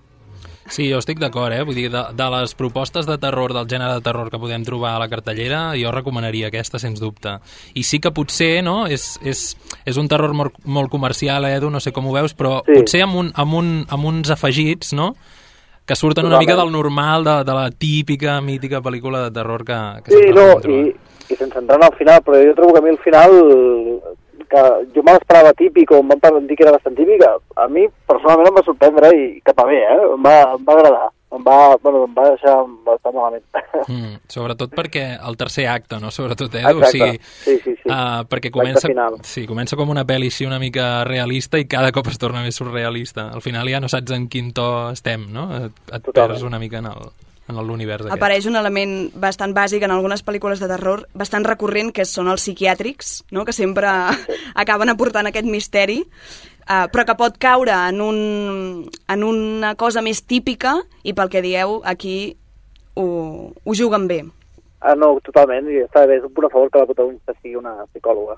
S13: Sí, jo estic d'acord, eh? Vull dir, de, de les propostes de terror, del gènere de terror que podem trobar a la cartellera, jo recomanaria aquesta, sens dubte. I sí que potser, no?, és, és, és un terror molt, molt comercial, eh, Edu, no sé com ho veus, però
S12: Sí.
S13: potser amb, un, amb, un, amb uns afegits, no?, que surten una mica del normal, de, de la típica, mítica pel·lícula de terror que, que
S12: Sí, no,
S13: trobar.
S12: i, i sense entrar en el final, però jo trobo que a mi el final, que jo me l'esperava típic, o em van dir que era bastant típic, a, mi personalment em va sorprendre i cap a bé, eh? Em va, em va agradar. Em va, bueno, em va deixar bastant malament.
S13: Mm, sobretot perquè el tercer acte, no? Sobretot, eh? Edu?
S12: Exacte.
S13: O sigui,
S12: Sí, sí, sí.
S13: Uh, perquè comença, sí, comença com una pel·li així una mica realista i cada cop es torna més surrealista. Al final ja no saps en quin to estem, no? Et, et perds una mica en el en l'univers aquest.
S1: Apareix un element bastant bàsic en algunes pel·lícules de terror, bastant recurrent, que són els psiquiàtrics, no? que sempre acaben aportant aquest misteri. uh, però que pot caure en, un, en una cosa més típica i pel que dieu, aquí ho, ho juguen bé.
S12: Ah, no, totalment, i està bé, és un punt a favor que la protagonista sigui una psicòloga.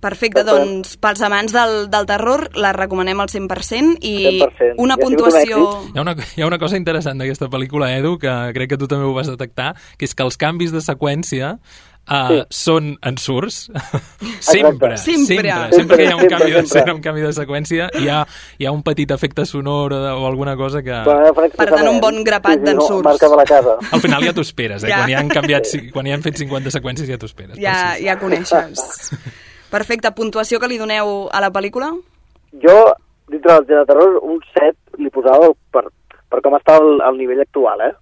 S1: Perfecte, doncs pels amants del, del terror la recomanem al 100% i
S12: 100%.
S1: una puntuació...
S13: Hi ha, una, hi ha una cosa interessant d'aquesta pel·lícula, Edu, que crec que tu també ho vas detectar, que és que els canvis de seqüència uh,
S12: Sí.
S13: són ensurts. sempre,
S1: Sempre.
S13: sempre.
S1: Sempre,
S13: Sempre que hi ha un
S12: sempre,
S13: canvi de
S12: sempre.
S13: escena, un canvi de seqüència, hi ha, hi ha un petit efecte sonor o, o alguna cosa que...
S12: Per,
S1: tant, un bon grapat d'ensurts.
S12: Marca de la casa.
S13: Al final ja t'ho esperes, eh?
S1: Ja.
S13: Quan hi han canviat, quan hi han fet 50 seqüències ja t'ho esperes.
S1: Ja,
S13: sí, sí.
S1: ja coneixes. Perfecte, puntuació que li doneu a la pel·lícula?
S12: Jo, dintre del gènere de terror, un 7 li posava per, per com està el, el nivell actual, eh?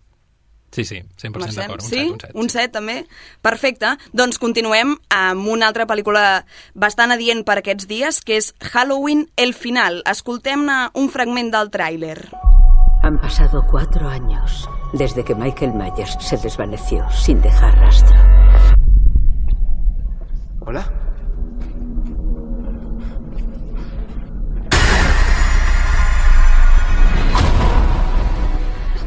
S13: Sí, sí, 100%
S1: Marcel?
S13: d'acord. Un
S1: sí?
S13: set, un set.
S1: Un 7 també? Perfecte. Doncs continuem amb una altra pel·lícula bastant adient per aquests dies, que és Halloween El Final. Escoltem-ne un fragment del tràiler.
S16: Han pasado cuatro años desde que Michael Myers se desvaneció sin dejar rastro.
S17: Hola.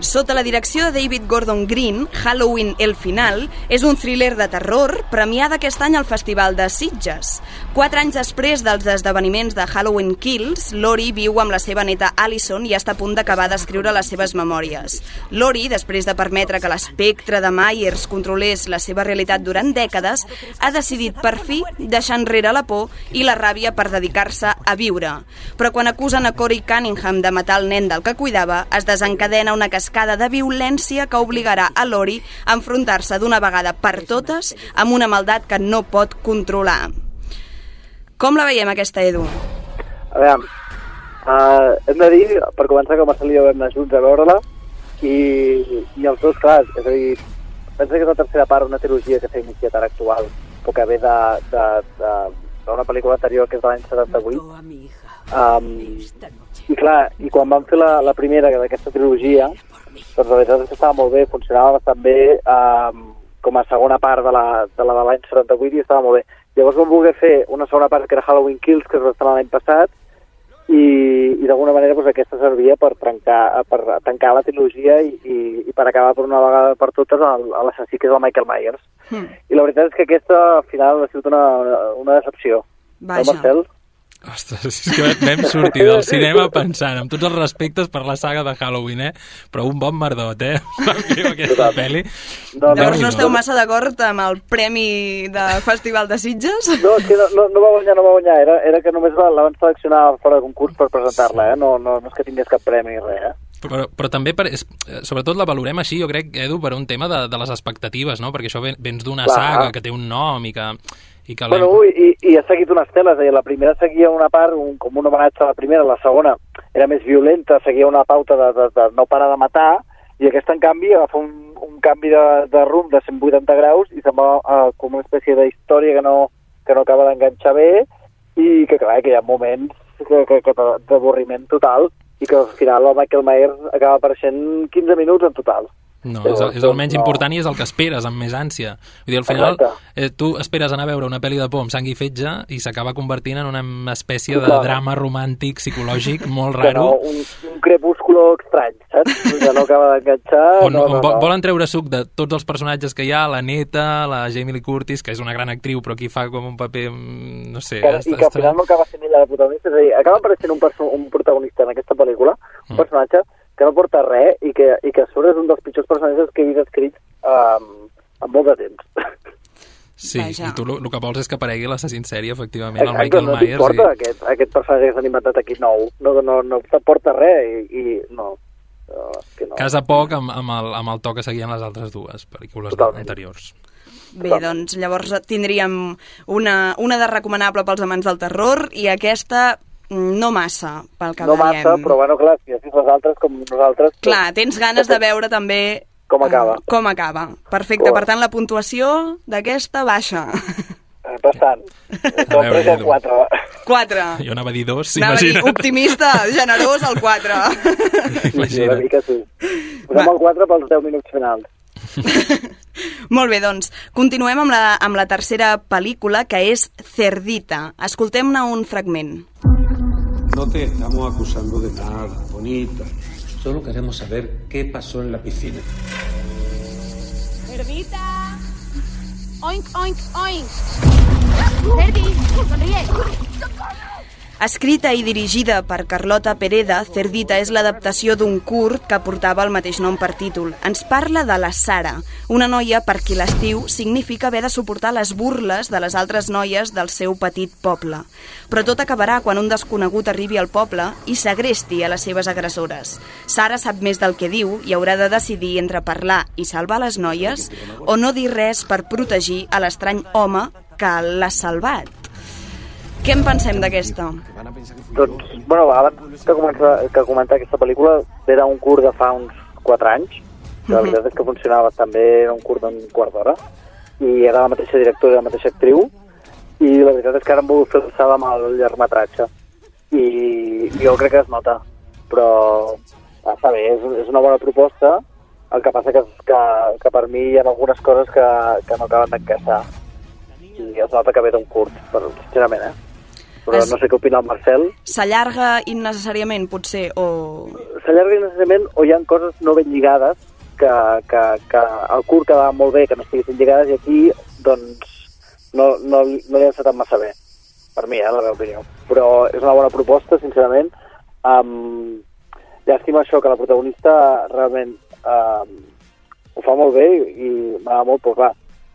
S1: Sota la direcció de David Gordon Green, Halloween El Final és un thriller de terror premiada aquest any al Festival de Sitges. Quatre anys després dels esdeveniments de Halloween Kills, Lori viu amb la seva neta Allison i està a punt d'acabar d'escriure les seves memòries. Lori, després de permetre que l'espectre de Myers controlés la seva realitat durant dècades, ha decidit per fi deixar enrere la por i la ràbia per dedicar-se a viure. Però quan acusen a Corey Cunningham de matar el nen del que cuidava, es desencadena una cascada de violència que obligarà a Lori a enfrontar-se d'una vegada per totes amb una maldat que no pot controlar. Com la veiem, aquesta, Edu?
S12: A veure, uh, hem de dir, per començar, que Marcel i jo vam anar junts a veure-la i, i els dos, clar, és a dir, pensa que és la tercera part d'una trilogia que s'ha iniciat ara actual, però que ve de, de, de, d'una pel·lícula anterior que és de l'any 78. Um, I clar, i quan vam fer la, la primera d'aquesta trilogia, doncs la veritat és que estava molt bé, funcionava bastant bé um, com a segona part de la de la de l'any 78 i estava molt bé. Llavors vam voler fer una segona part que era Halloween Kills, que es va estrenar l'any passat, i, i d'alguna manera doncs, aquesta servia per, trencar, per tancar la trilogia i, i, i per acabar per una vegada per totes l'assassí que és el Michael Myers.
S1: Hmm.
S12: I la veritat és que aquesta al final ha sigut una, una decepció.
S1: Vaja.
S12: No, Marcel?
S13: Ostres, és que vam sortir del cinema pensant, amb tots els respectes per la saga de Halloween, eh? Però un bon merdot, eh? Aquesta pel·li.
S12: No,
S1: Llavors no esteu massa d'acord amb el premi de Festival de Sitges?
S12: No, és que no, no, no va guanyar, no va guanyar. Era, era que només la, la van seleccionar fora de concurs per presentar-la, eh? No, no, no és que tingués cap premi ni res, eh?
S13: Però, però també, per, eh, sobretot la valorem així, jo crec, Edu, per un tema de, de les expectatives, no? Perquè això ven, vens d'una saga que té un nom i que... I que
S12: Bueno, i, i ha seguit unes teles, eh? la primera seguia una part, un, com un homenatge a la primera, la segona era més violenta, seguia una pauta de, de, de no parar de matar, i aquesta, en canvi, agafa un, un canvi de, de rumb de 180 graus i se'n va uh, com una espècie d'història que no, que no acaba d'enganxar bé, i que, clar, que hi ha moments que, que, que d'avorriment total, i que al final el Michael Myers acaba apareixent 15 minuts en total.
S13: No, és, el, és el menys
S12: no.
S13: important i és el que esperes amb més ànsia. Vull dir, al final,
S12: Exacte.
S13: eh, tu esperes anar a veure una pel·li de por amb sang i fetge i s'acaba convertint en una espècie de
S12: Clar.
S13: drama romàntic, psicològic, molt
S12: Que
S13: raro.
S12: no, un, un crepúsculo estrany, saps? Que no acaba d'enganxar.
S13: on,
S12: no,
S13: on
S12: no, no.
S13: volen treure suc de tots els personatges que hi ha, la neta, la Jamie Lee Curtis, que és una gran actriu, però aquí fa com un paper, mm, no sé...
S12: que,
S13: està-
S12: i que al final no acaba sent ella la protagonista, és a dir, acaba apareixent un, un protagonista en aquesta pel·lícula, un
S13: Mm.
S12: personatge que no porta res i que, i que a sobre és un dels pitjors personatges que he vist escrits um, en molt de temps.
S13: Sí,
S1: Vaja.
S13: i tu el que vols és que aparegui l'assassí en sèrie, efectivament, el
S12: Exacte,
S13: Michael
S12: no
S13: Myers.
S12: t'importa
S13: I...
S12: aquest, aquest personatge que s'han inventat aquí nou, no, no, no t'aporta res i, i no, no, que no.
S13: Casa poc amb, amb, el, amb el to que seguien les altres dues pel·lícules
S12: Totalment.
S13: anteriors.
S1: Bé, doncs llavors tindríem una, una de recomanable pels amants del terror i aquesta no massa, pel que
S12: no
S1: veiem.
S12: massa, però bueno, clar, si les altres com nosaltres... doncs,
S1: Clar, tens ganes de veure també
S12: Com acaba.
S1: eh, com acaba. Perfecte,
S12: Clar.
S1: per tant la puntuació d'aquesta baixa.
S12: Eh, Bastant.
S13: Veure,
S12: Del
S13: Edu.
S12: 4.
S1: 4.
S13: Jo anava a dir dos,
S1: Anava a dir
S13: imagina't.
S1: optimista, generós, el 4.
S12: Sí, una mica sí. Posem el 4 pels 10 minuts finals.
S1: Molt bé, doncs, continuem amb la, amb la tercera pel·lícula, que és Cerdita. Escoltem-ne un fragment.
S17: No te estamos acusando de nada, bonita. Solo queremos saber qué pasó en la piscina.
S18: ¡Cerdita! ¡Oink, oink, oink! ¡Cerdi, sonríe!
S1: Escrita i dirigida per Carlota Pereda, Cerdita és l'adaptació d'un curt que portava el mateix nom per títol. Ens parla de la Sara, una noia per qui l'estiu significa haver de suportar les burles de les altres noies del seu petit poble. Però tot acabarà quan un desconegut arribi al poble i segresti a les seves agressores. Sara sap més del que diu i haurà de decidir entre parlar i salvar les noies o no dir res per protegir a l'estrany home que l'ha salvat. Què en pensem d'aquesta?
S12: Doncs, bueno, abans que començar, que comentar aquesta pel·lícula, era un curt de fa uns 4 anys, que la
S1: Mhm.
S12: veritat és que funcionava bastant bé, era un curt d'un quart d'hora, i era la mateixa directora i la mateixa actriu, i la veritat és que ara han volgut fer alçada amb el llargmetratge, i jo crec que es nota, però està bé, és, és una bona proposta, el que passa que, que, que per mi hi ha algunes coses que, que no acaben d'encaixar, i es nota que ve d'un curt, però, sincerament, eh? Però
S1: Es-
S12: no sé què opina el Marcel,
S1: S'allarga innecessàriament, potser, o...
S12: s'allarga innecessàriament o hi ha coses no ben lligades que, que, que el curt quedava molt bé que no estiguessin lligades i aquí doncs no, no, no li ha encetat massa bé per mi, eh, la meva opinió. Però és una bona proposta, sincerament. Um, llàstima això que la protagonista realment um, ho fa molt bé i m'agrada molt, però clar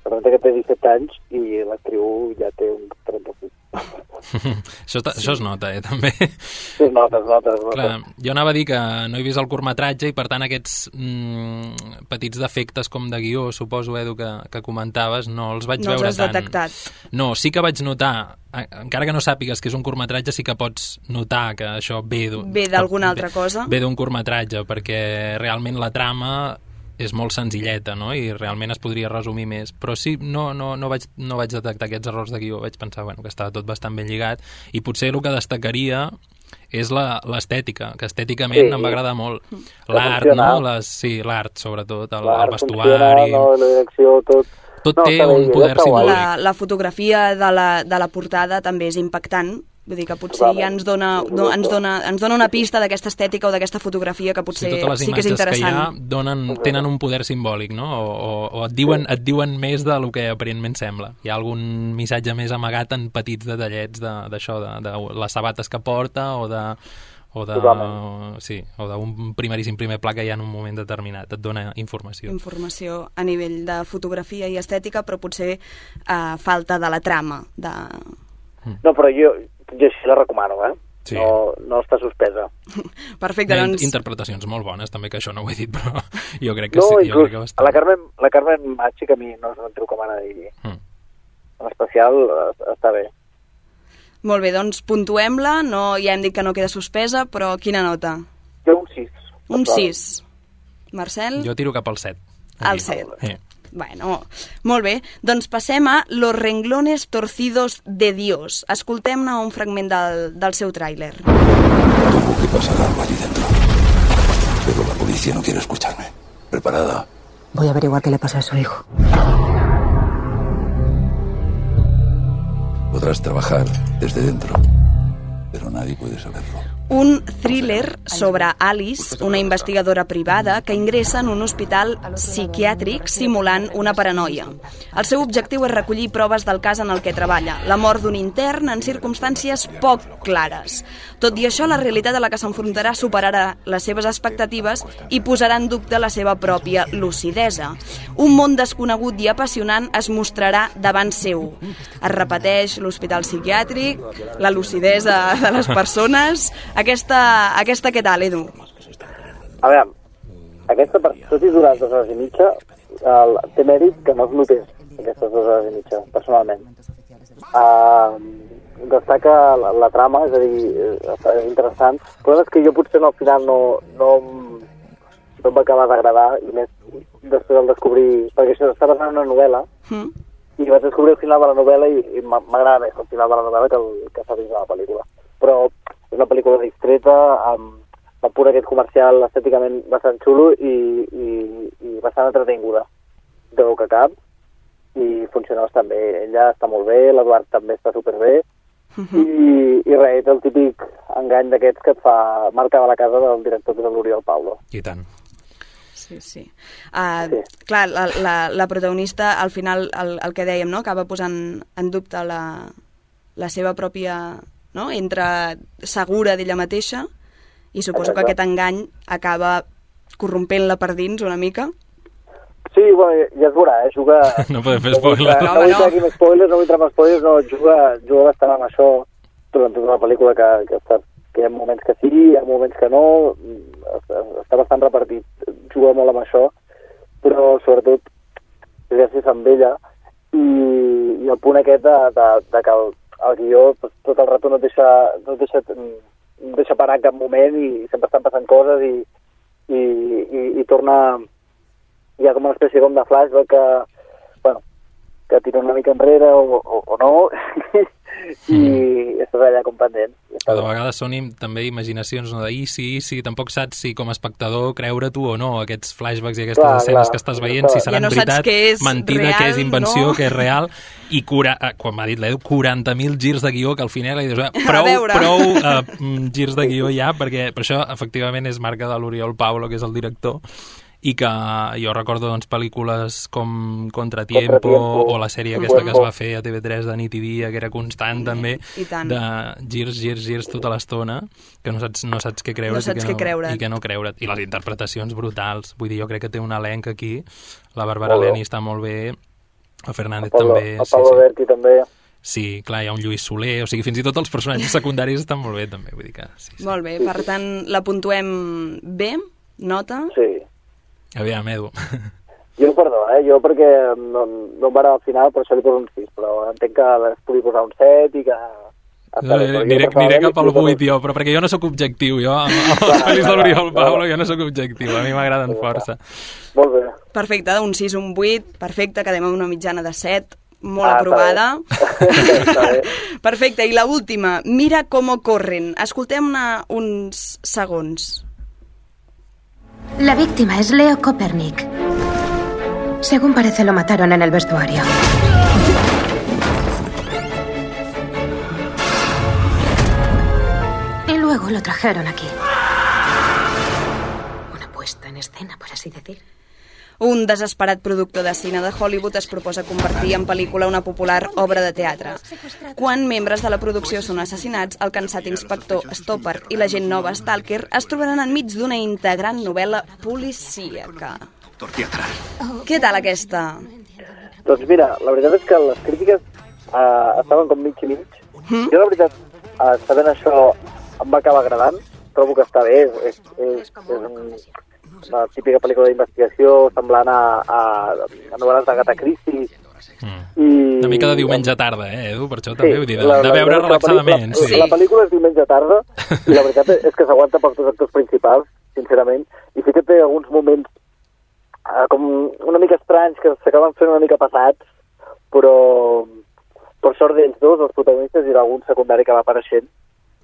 S12: representa que té 17 anys i l'actriu ja té un 36
S13: això, això es nota, eh, també.
S12: Sí, es nota, es nota, es nota.
S13: Clar, jo anava a dir que no he vist el curtmetratge i per tant aquests mm, petits defectes com de guió, suposo, Edu, que, que comentaves, no els vaig
S1: No els
S13: veure
S1: has
S13: tant.
S1: detectat.
S13: No, sí que vaig notar, encara que no sàpigues que és un curtmetratge, sí que pots notar que això ve
S1: Ve d'alguna altra cosa?
S13: ve d'un curtmetratge, perquè realment la trama és molt senzilleta, no? I realment es podria resumir més. Però sí, no, no, no, vaig, no vaig detectar aquests errors de guió. Vaig pensar bueno, que estava tot bastant ben lligat. I potser el que destacaria és la- l'estètica, que estèticament
S12: Sí.
S13: em va agradar molt. L'art, no? Les, sí, l'art, sobretot, el, el vestuari...
S12: no, la direcció, tot...
S13: Tot
S12: no,
S13: té
S12: bé,
S13: un poder simbòlic.
S1: La, la fotografia de la, de la portada també és impactant, vull dir que potser ja ens dona, no, ens dona, ens dona una pista d'aquesta estètica o d'aquesta fotografia que potser
S13: Sí,
S1: sí que és
S13: imatges que, hi ha
S1: interessant.
S13: donen, tenen un poder simbòlic, no? O, o, o et, diuen, et diuen més de lo que aparentment sembla. Hi ha algun missatge més amagat en petits detallets de- d'això, de, de, de les sabates que porta o de o de,
S12: Totalment.
S13: sí, o d'un primeríssim primer pla que hi ha en un moment determinat, et dona informació.
S1: informació a nivell de fotografia i estètica, però potser eh, falta de la trama. De...
S12: No, però jo, jo sí la recomano, eh?
S13: Sí.
S12: No, no està suspesa.
S1: Perfecte,
S13: Hi ha
S1: doncs...
S13: interpretacions molt bones, també, que això no ho he dit, però jo crec que
S12: No,
S13: sí. Jo
S12: inclús
S13: crec que
S12: a
S13: bastant.
S12: la Carmen, la Carmen Machi, que a mi no és un com m'agrada dir.
S13: Mm.
S12: En especial està bé.
S1: Molt bé, doncs puntuem-la, no, ja hem dit que no queda suspesa, però quina nota?
S12: Jo un 6.
S1: Un 6. Marcel?
S13: Jo tiro cap al 7.
S1: Al 7.
S13: Sí.
S1: Bueno, molt bé. Doncs passem a Los renglones torcidos de Dios. Escoltem-ne un fragment del, del seu tràiler.
S19: que pasará algo allí dentro. Pero la policía no quiere escucharme. ¿Preparada?
S20: Voy a averiguar qué le pasa a su hijo.
S19: Podrás trabajar desde dentro, pero nadie puede saberlo.
S1: Un thriller sobre Alice, una investigadora privada que ingressa en un hospital psiquiàtric simulant una paranoia. El seu objectiu és recollir proves del cas en el que treballa, la mort d'un intern en circumstàncies poc clares. Tot i això, la realitat a la que s'enfrontarà superarà les seves expectatives i posarà en dubte la seva pròpia lucidesa. Un món desconegut i apassionant es mostrarà davant seu. Es repeteix l'hospital psiquiàtric, la lucidesa de les persones... Aquesta, aquesta què tal, Edu?
S12: A veure, aquesta, per- tot i durar dues hores i mitja, el, té mèrit que no es notés aquestes dues hores i mitja, personalment. Uh, destaca la, la trama, és a dir, és interessant. El problema és que jo potser no, al final no, no, no em va acabar d'agradar, i més després del descobrir... Perquè això està basant en una novel·la,
S1: Mm?
S12: i vaig descobrir el final de la novel·la i, i m'agrada més el final de la novel·la que el que s'ha vist a la pel·lícula. Però és una pel·lícula distreta, amb el pur aquest comercial estèticament bastant xulo i, i, i bastant entretinguda. De que cap, i funciona bastant bé. Ella està molt bé, l'Eduard també està superbé, i, i res, és el típic engany d'aquests que et fa marcar de la casa del director que és l'Oriol Paulo.
S13: I tant.
S1: Sí, sí. Uh, sí. Clar, la, la, la protagonista, al final, el, el que dèiem, no? acaba posant en dubte la, la seva pròpia... No? Entra segura d'ella mateixa i suposo
S12: Exacte.
S1: que aquest engany acaba corrompent-la per dins una mica.
S12: Sí, bueno, ja es veurà, eh? Juga...
S13: No podem fer
S12: No vull
S13: spoilers.
S12: entrar- No vull aquí amb spoilers, no vull entrar amb spoilers, no, juga, juga bastant amb això durant tota la pel·lícula que, que, està, que hi ha moments que sí, hi ha moments que no, està, està bastant repartit, juga molt amb això, però sobretot gràcies amb ella i, i el punt aquest de, de, de que el, el guió pues, tot el rato no et deixa, no et deixa, no et deixa parar en cap moment i sempre estan passant coses i, i, i, i torna hi ha com una espècie com de flashback que, bueno, que tira una mica enrere o, o, o no i estàs allà com pendent.
S13: Que de vegades són també imaginacions, no? De i sí, i sí, tampoc saps si com a espectador creure tu o no aquests flashbacks i aquestes
S12: Clar,
S13: escenes
S12: clar.
S13: que estàs veient, si
S12: Ja
S13: seran
S1: no
S13: veritat,
S1: què és
S13: mentida,
S1: real,
S13: què és invenció,
S1: no?
S13: què és real, i cura, eh, quan m'ha dit l'Edu, 40.000 girs de guió que al final li dius, eh, prou, prou uh, girs de guió ja, perquè per això efectivament és marca de l'Oriol Paulo, que és el director, i que jo recordo doncs, pel·lícules com Contratiempo,
S12: Contratiempo,
S13: o la sèrie aquesta que es va fer a TV3 de nit i dia, que era constant també,
S1: I tant.
S13: de girs, girs, girs tota l'estona, que no saps, no saps què creure't,
S1: No saps
S13: i, que
S1: què creure't.
S13: i que no creure't. I les interpretacions brutals. Vull dir, jo crec que té un elenc aquí. La Bàrbara. Leni està molt bé, el Fernández
S12: El Pablo,
S13: també.
S12: el Pablo
S13: sí,
S12: Berti també.
S13: sí. sí, clar, hi ha un Lluís Soler, o sigui, fins i tot els personatges secundaris estan molt bé també, vull dir que sí.
S1: Molt bé, per tant, la puntuem bé, nota.
S12: Sí.
S13: Aviam, Edu.
S12: Jo, perdó, eh? jo perquè no, no em va al final, per això li poso un 6, però entenc que es pugui posar un 7 i que... està bé,
S13: Aniré, aniré
S12: personalment
S13: cap al
S12: li poso un
S13: 8, jo, però perquè jo no sóc objectiu, jo, amb, amb els pel·lis de l'Oriol Paulo, jo no sóc objectiu, a mi m'agraden força.
S12: Molt bé.
S1: Perfecte, un 6, un 8, perfecte, quedem amb una mitjana de 7, molt
S12: Ah,
S1: aprovada. Perfecte, i la última, mira com corren. Escoltem-ne uns segons.
S21: La víctima es Leo Copernic. Según parece, lo mataron en el vestuario. Y luego lo trajeron aquí. Una puesta en escena, por así decir.
S1: Un desesperat productor de cine de Hollywood es proposa convertir en pel·lícula una popular obra de teatre. Quan membres de la producció són assassinats, el cansat inspector Stopper i la gent nova Stalker es trobaran enmig d'una integrant novel·la policíaca. Què tal aquesta?
S12: Doncs mira, la veritat és que les crítiques eh, estaven com mig i mig.
S1: Mm?
S12: Jo, la veritat, eh, sabent això, em va acabar agradant. Trobo que està bé. És, és, és un, una típica pel·lícula d'investigació semblant a, a, a novel·les d'Agatha Christie.
S13: Mm.
S12: I...
S13: Una mica de diumenge tarda, eh, Edu? Per això també, vull dir, de,
S12: la-
S13: de
S12: la
S13: veure
S12: la
S13: relaxadament.
S12: pel·lícula-
S13: Sí.
S12: La pel·lícula és diumenge tarda i la veritat és que s'aguanta pels dos actors principals, sincerament, i sí que té alguns moments eh, com una mica estranys que s'acaben fent una mica passats, però per sort d'ells dos, els protagonistes i d'algun secundari que va apareixent,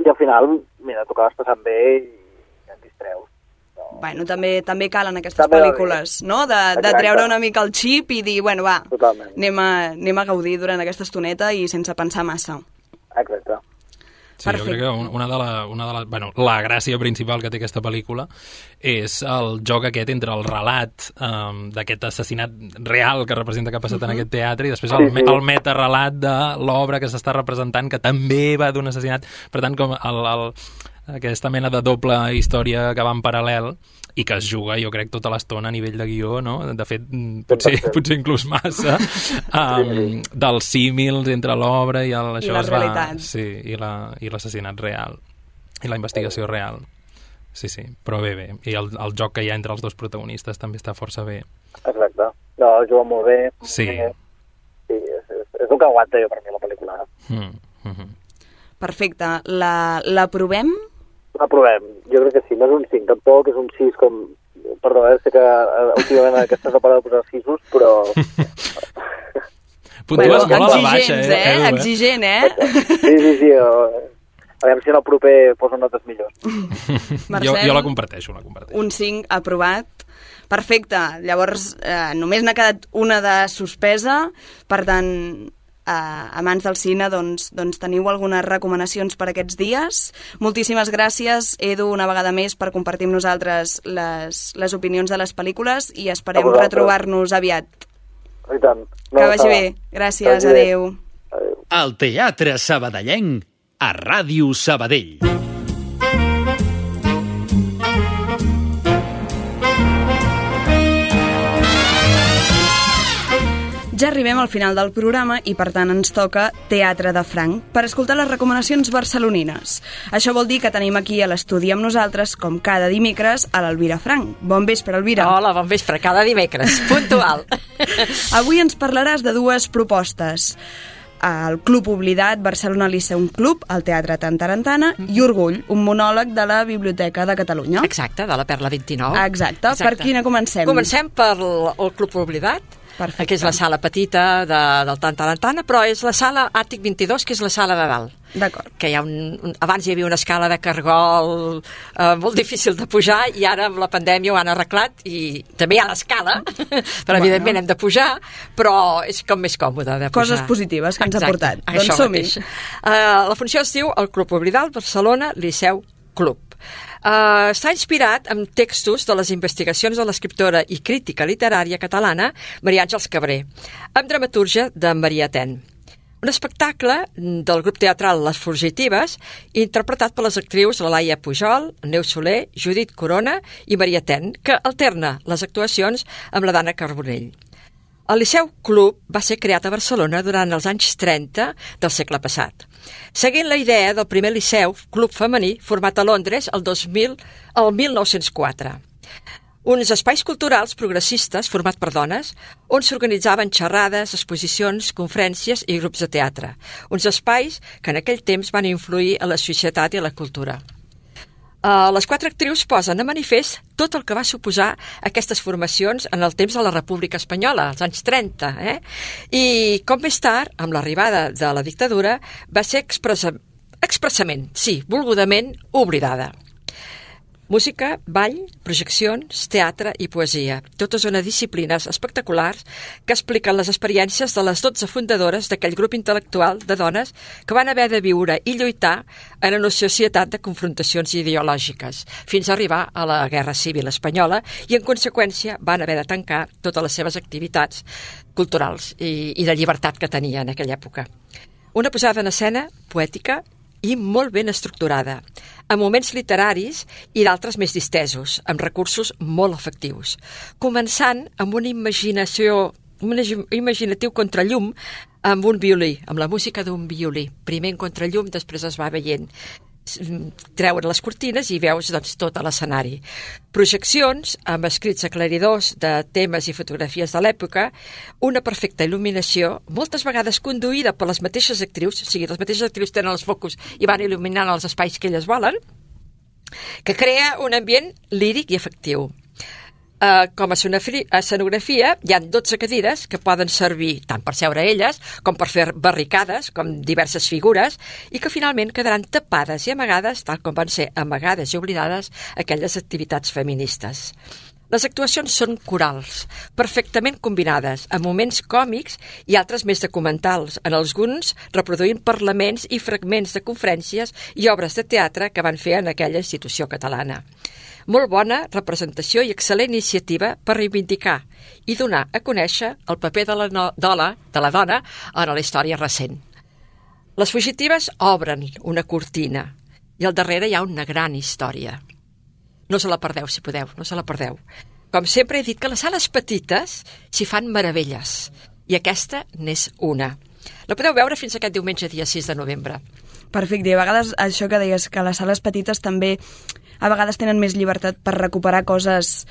S12: i al final, mira, t'ho acabes passant bé i et distreus.
S1: Bueno, també també calen aquestes
S12: També
S1: pel·lícules, no? De, de
S12: Exacte.
S1: treure una mica el xip i dir, bueno, va,
S12: Totalment.
S1: anem a, anem a gaudir durant aquesta estoneta i sense pensar massa.
S12: Exacte.
S13: Sí, jo crec que un- una de, la, una de la, bueno, la gràcia principal que té aquesta pel·lícula és el joc aquest entre el relat um, d'aquest assassinat real que representa que ha passat en
S1: Mhm.
S13: aquest teatre i després el, me- el metarelat de l'obra que s'està representant que també va d'un assassinat. Per tant, com el, el, aquesta mena de doble història que va en paral·lel i que es juga, jo crec, tota l'estona a nivell de guió, no? De fet, mm, potser, potser inclús massa, um, dels símils entre l'obra i el,
S1: I
S13: això
S1: la
S13: es va...
S1: realitat.
S13: Sí, i la- i l'assassinat real. I la investigació real. Sí, sí, però bé, bé. I el, el joc que hi ha entre els dos protagonistes també està força bé.
S12: Exacte. No, juga molt bé.
S13: Sí.
S12: Sí, és, és, és el que aguanta jo per mi la pel·lícula.
S13: Mm, mm -hmm.
S1: Perfecte. La, la provem?
S12: La provem. Jo crec que sí, no és un 5, tampoc és un 6 com... Perdó, eh, sé que eh, últimament aquesta temporada de posar 6 però...
S13: Puntues molt a la baixa,
S1: exigents,
S13: eh,
S1: eh?
S13: Edu, eh?
S1: Exigent, eh?
S12: Sí, sí, sí. Eh, a veure si en el proper poso notes millors.
S13: Jo,
S1: Marcel?
S13: jo la comparteixo, la comparteixo.
S1: Un 5 aprovat. Perfecte. Llavors, eh, només n'ha quedat una de suspesa. Per tant, uh, amants del cine, doncs, doncs teniu algunes recomanacions per aquests dies. Moltíssimes gràcies, Edu, una vegada més, per compartir amb nosaltres les, les opinions de les pel·lícules i esperem retrobar-nos aviat.
S12: I tant.
S1: que vagi bé. Gràcies, adeu.
S2: El Teatre Sabadellenc a Ràdio Sabadell.
S1: Ja arribem al final del programa i, per tant, ens toca Teatre de Franc per escoltar les recomanacions barcelonines. Això vol dir que tenim aquí a l'estudi amb nosaltres, com cada dimecres, a l'Elvira Franc. Bon vespre, Elvira.
S22: Hola, bon vespre, cada dimecres, puntual.
S1: Avui ens parlaràs de dues propostes el Club Oblidat, Barcelona Liceum Club, al Teatre Tantarantana, mm -hmm. i Orgull, un monòleg de la Biblioteca de Catalunya.
S22: Exacte, de la Perla 29.
S1: Exacte. Exacte. Per quina comencem?
S22: Comencem per el Club Oblidat, Perfecte. que és la sala petita de, del Tantarantana, però és la sala Àtic 22, que és la sala de dalt.
S1: D'acord.
S22: Que hi ha un, un, abans hi havia una escala de cargol eh, molt difícil de pujar i ara amb la pandèmia ho han arreglat i també hi ha l'escala, però bueno. evidentment hem de pujar, però és com més còmode de pujar.
S1: Coses positives que ens
S22: Exacte,
S1: ha portat. Doncs som-hi.
S22: Uh, la funció es diu el Club Oblidal Barcelona Liceu Club. Uh, està inspirat en textos de les investigacions de l'escriptora i crítica literària catalana Maria Àngels Cabré, amb dramatúrgia de Maria Ten. Un espectacle del grup teatral Les Fugitives, interpretat per les actrius Laia Pujol, Neus Soler, Judit Corona i Maria Ten, que alterna les actuacions amb la Dana Carbonell. El Liceu Club va ser creat a Barcelona durant els anys 30 del segle passat, seguint la idea del primer liceu club femení format a Londres el, 2000, el 1904 uns espais culturals progressistes format per dones on s'organitzaven xerrades, exposicions, conferències i grups de teatre. Uns espais que en aquell temps van influir a la societat i a la cultura. Uh, les quatre actrius posen a manifest tot el que va suposar aquestes formacions en el temps de la República Espanyola, als anys 30, eh? i com més tard, amb l'arribada de la dictadura, va ser expressa expressament, sí, volgudament, oblidada. Música, ball, projeccions, teatre i poesia. Totes unes disciplines espectaculars que expliquen les experiències de les 12 fundadores d'aquell grup intel·lectual de dones que van haver de viure i lluitar en una societat de confrontacions ideològiques, fins a arribar a la Guerra Civil Espanyola i, en conseqüència, van haver de tancar totes les seves activitats culturals i, i de llibertat que tenia en aquella època. Una posada en escena poètica i molt ben estructurada, amb moments literaris i d'altres més distesos, amb recursos molt efectius, començant amb una imaginació un imaginatiu contrallum amb un violí, amb la música d'un violí. Primer en contrallum, després es va veient treure les cortines i veus doncs, tot l'escenari. Projeccions amb escrits aclaridors de temes i fotografies de l'època, una perfecta il·luminació, moltes vegades conduïda per les mateixes actrius, o sigui, les mateixes actrius tenen els focus i van il·luminant els espais que elles volen, que crea un ambient líric i efectiu. Uh, com a escenografia hi han 12 cadires que poden servir tant per seure elles com per fer barricades, com diverses figures, i que finalment quedaran tapades i amagades, tal com van ser amagades i oblidades aquelles activitats feministes. Les actuacions són corals, perfectament combinades, amb moments còmics i altres més documentals, en alguns reproduint parlaments i fragments de conferències i obres de teatre que van fer en aquella institució catalana molt bona representació i excel·lent iniciativa per reivindicar i donar a conèixer el paper de la, no, dola, de la dona en la història recent. Les fugitives obren una cortina i al darrere hi ha una gran història. No se la perdeu, si podeu, no se la perdeu. Com sempre he dit que les sales petites s'hi fan meravelles i aquesta n'és una. La podeu veure fins aquest diumenge, dia 6 de novembre.
S1: Perfecte, i a vegades això que deies, que les sales petites també a vegades tenen més llibertat per recuperar coses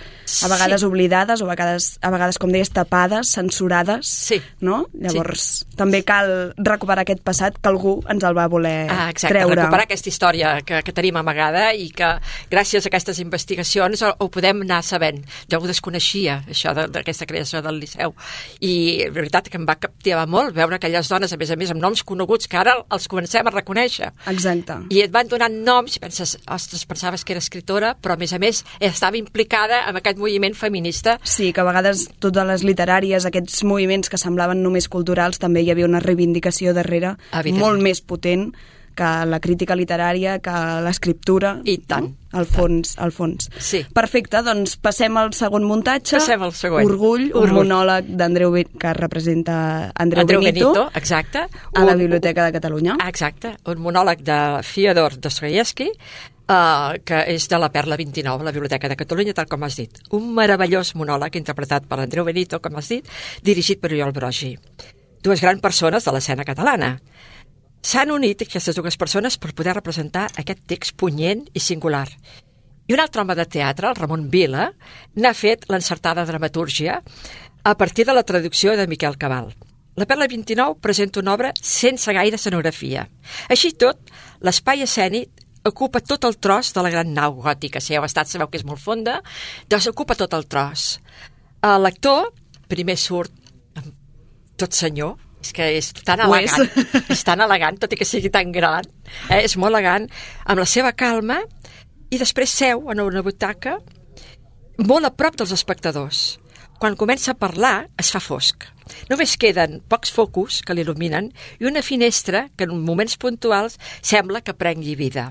S1: a vegades sí. oblidades o a vegades, a vegades, com deies, tapades, censurades,
S22: sí.
S1: no? Llavors, sí. també cal recuperar aquest passat que algú ens el va voler
S22: ah, exacte,
S1: treure.
S22: recuperar aquesta història que, que tenim amagada i que gràcies a aquestes investigacions ho, ho podem anar sabent. Jo ho desconeixia, això d'aquesta creació del Liceu. I la veritat que em va captivar molt veure aquelles dones, a més a més, amb noms coneguts que ara els comencem a reconèixer.
S1: Exacte.
S22: I et van donant noms i penses, ostres, pensaves que era escritora, però a més a més estava implicada en aquest moviment feminista.
S1: Sí, que a vegades totes les literàries, aquests moviments que semblaven només culturals, també hi havia una reivindicació darrere molt més potent que la crítica literària, que l'escriptura.
S22: I tant.
S1: Al fons, al fons.
S22: Sí.
S1: Perfecte, doncs passem al segon muntatge.
S22: Passem al següent.
S1: Orgull, un
S22: Orgull.
S1: monòleg d'Andreu que representa Andreu,
S22: Andreu
S1: Benito,
S22: Benito, exacte.
S1: a la Biblioteca de Catalunya.
S22: Exacte, un monòleg de Fyodor Dostoyevsky, uh, que és de la Perla 29, a la Biblioteca de Catalunya, tal com has dit. Un meravellós monòleg interpretat per Andreu Benito, com has dit, dirigit per Oriol Brogi. Dues grans persones de l'escena catalana. S'han unit aquestes dues persones per poder representar aquest text punyent i singular. I un altre home de teatre, el Ramon Vila, n'ha fet l'encertada dramatúrgia a partir de la traducció de Miquel Cabal. La Perla 29 presenta una obra sense gaire escenografia. Així tot, l'espai escènic ocupa tot el tros de la gran nau gòtica. Si heu estat, sabeu que és molt fonda, doncs ocupa tot el tros. El lector primer surt tot senyor, és que és tan
S1: Ho
S22: elegant,
S1: és.
S22: és tan elegant, tot i que sigui tan gran, eh? és molt elegant, amb la seva calma, i després seu en una butaca molt a prop dels espectadors. Quan comença a parlar, es fa fosc. Només queden pocs focus que l'il·luminen i una finestra que en moments puntuals sembla que prengui vida.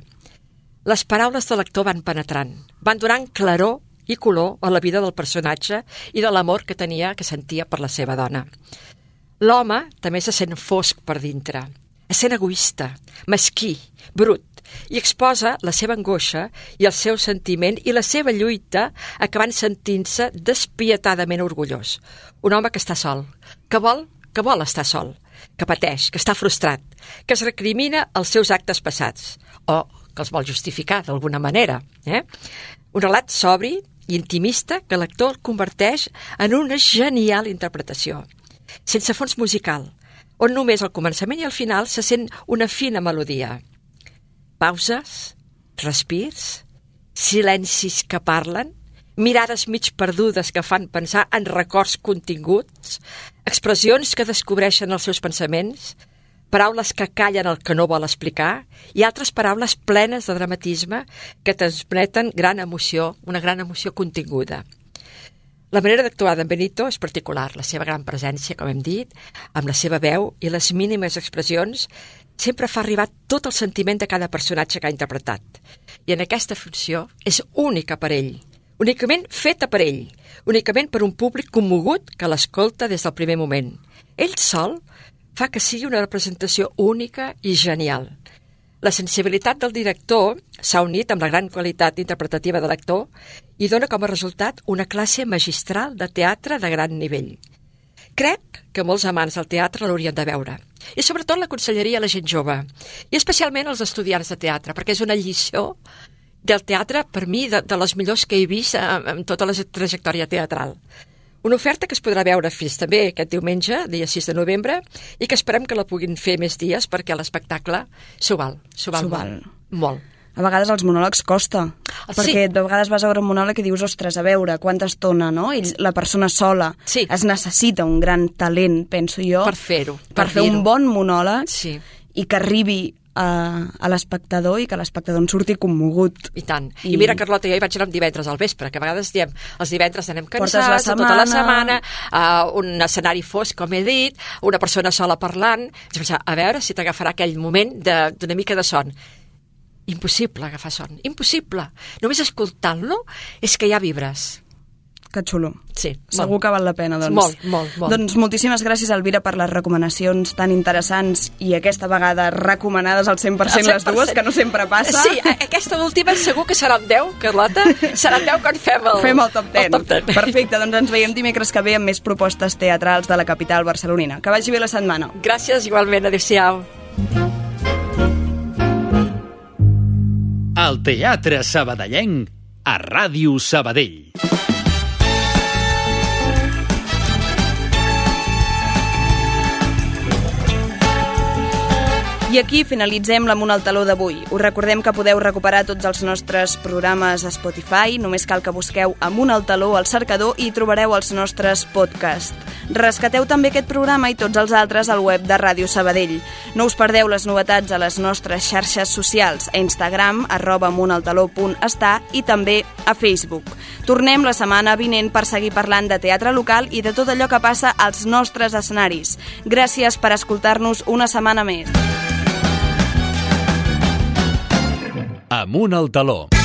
S22: Les paraules del lector van penetrant, van donant claror i color a la vida del personatge i de l'amor que tenia, que sentia per la seva dona. L'home també se sent fosc per dintre, es sent egoista, mesquí, brut, i exposa la seva angoixa i el seu sentiment i la seva lluita acabant sentint-se despietadament orgullós. Un home que està sol, que vol, que vol estar sol, que pateix, que està frustrat, que es recrimina els seus actes passats, o que els vol justificar d'alguna manera. Eh? Un relat sobri i intimista que l'actor converteix en una genial interpretació, sense fons musical, on només al començament i al final se sent una fina melodia. Pauses, respirs, silencis que parlen, mirades mig perdudes que fan pensar en records continguts, expressions que descobreixen els seus pensaments, paraules que callen el que no vol explicar i altres paraules plenes de dramatisme que transmeten gran emoció, una gran emoció continguda. La manera d'actuar d'en Benito és particular, la seva gran presència, com hem dit, amb la seva veu i les mínimes expressions, sempre fa arribar tot el sentiment de cada personatge que ha interpretat. I en aquesta funció és única per ell, únicament feta per ell, únicament per un públic commogut que l'escolta des del primer moment. Ell sol fa que sigui una representació única i genial. La sensibilitat del director s'ha unit amb la gran qualitat interpretativa de l'actor i dona com a resultat una classe magistral de teatre de gran nivell. Crec que molts amants del teatre l'haurien de veure. I sobretot l'aconsellaria a la gent jove, i especialment als estudiants de teatre, perquè és una lliçó del teatre, per mi, de, de les millors que he vist en, en tota la trajectòria teatral. Una oferta que es podrà veure fins també aquest diumenge, dia 6 de novembre, i que esperem que la puguin fer més dies perquè l'espectacle s'ho val, s'ho val,
S1: val.
S22: molt.
S1: A vegades els monòlegs costa,
S22: Ah,
S1: perquè
S22: sí.
S1: de vegades vas a veure un monòleg i dius, ostres, a veure, quanta estona, no? I la persona sola
S22: Sí.
S1: es necessita un gran talent, penso jo,
S22: Per fer-ho,
S1: per,
S22: per
S1: fer un
S22: dir-ho.
S1: bon monòleg
S22: Sí.
S1: i que arribi a, a l'espectador i que l'espectador en surti commogut.
S22: I tant.
S1: I-
S22: I, mira, Carlota, jo hi vaig anar un divendres al vespre, que a vegades diem, els divendres anem cansats,
S1: la
S22: de tota la
S1: setmana.
S22: setmana, uh, un escenari fosc, com he dit, una persona sola parlant, vaig pensar, a veure si t'agafarà aquell moment d'una mica de son. Impossible agafar son, impossible. Només escoltant-lo és que ja vibres.
S1: Que xulo.
S22: Sí,
S1: Segur que val la pena, doncs.
S22: Molt, molt, molt.
S1: Doncs moltíssimes gràcies, Elvira, per les recomanacions tan interessants i aquesta vegada recomanades al 100%,
S22: Al
S1: les dues, que no sempre passa.
S22: Sí, aquesta última segur que serà un 10, Carlota. Serà un 10 quan fem el...
S1: Fem el top 10.
S22: El top 10.
S1: Perfecte, doncs ens veiem dimecres que ve amb més propostes teatrals de la capital barcelonina. Que vagi bé la setmana.
S22: Gràcies, igualment. Adéu-siau.
S2: El Teatre Sabadellenc a Ràdio Sabadell.
S1: I aquí finalitzem l'Amunt al Taló d'avui. Us recordem que podeu recuperar tots els nostres programes a Spotify, només cal que busqueu Amunt al Taló al cercador i trobareu els nostres podcasts. Rescateu també aquest programa i tots els altres al web de Ràdio Sabadell. No us perdeu les novetats a les nostres xarxes socials, a Instagram, arroba amuntaltaló.està i també a Facebook. Tornem la setmana vinent per seguir parlant de teatre local i de tot allò que passa als nostres escenaris. Gràcies per escoltar-nos una setmana més.
S2: Amunt al taló.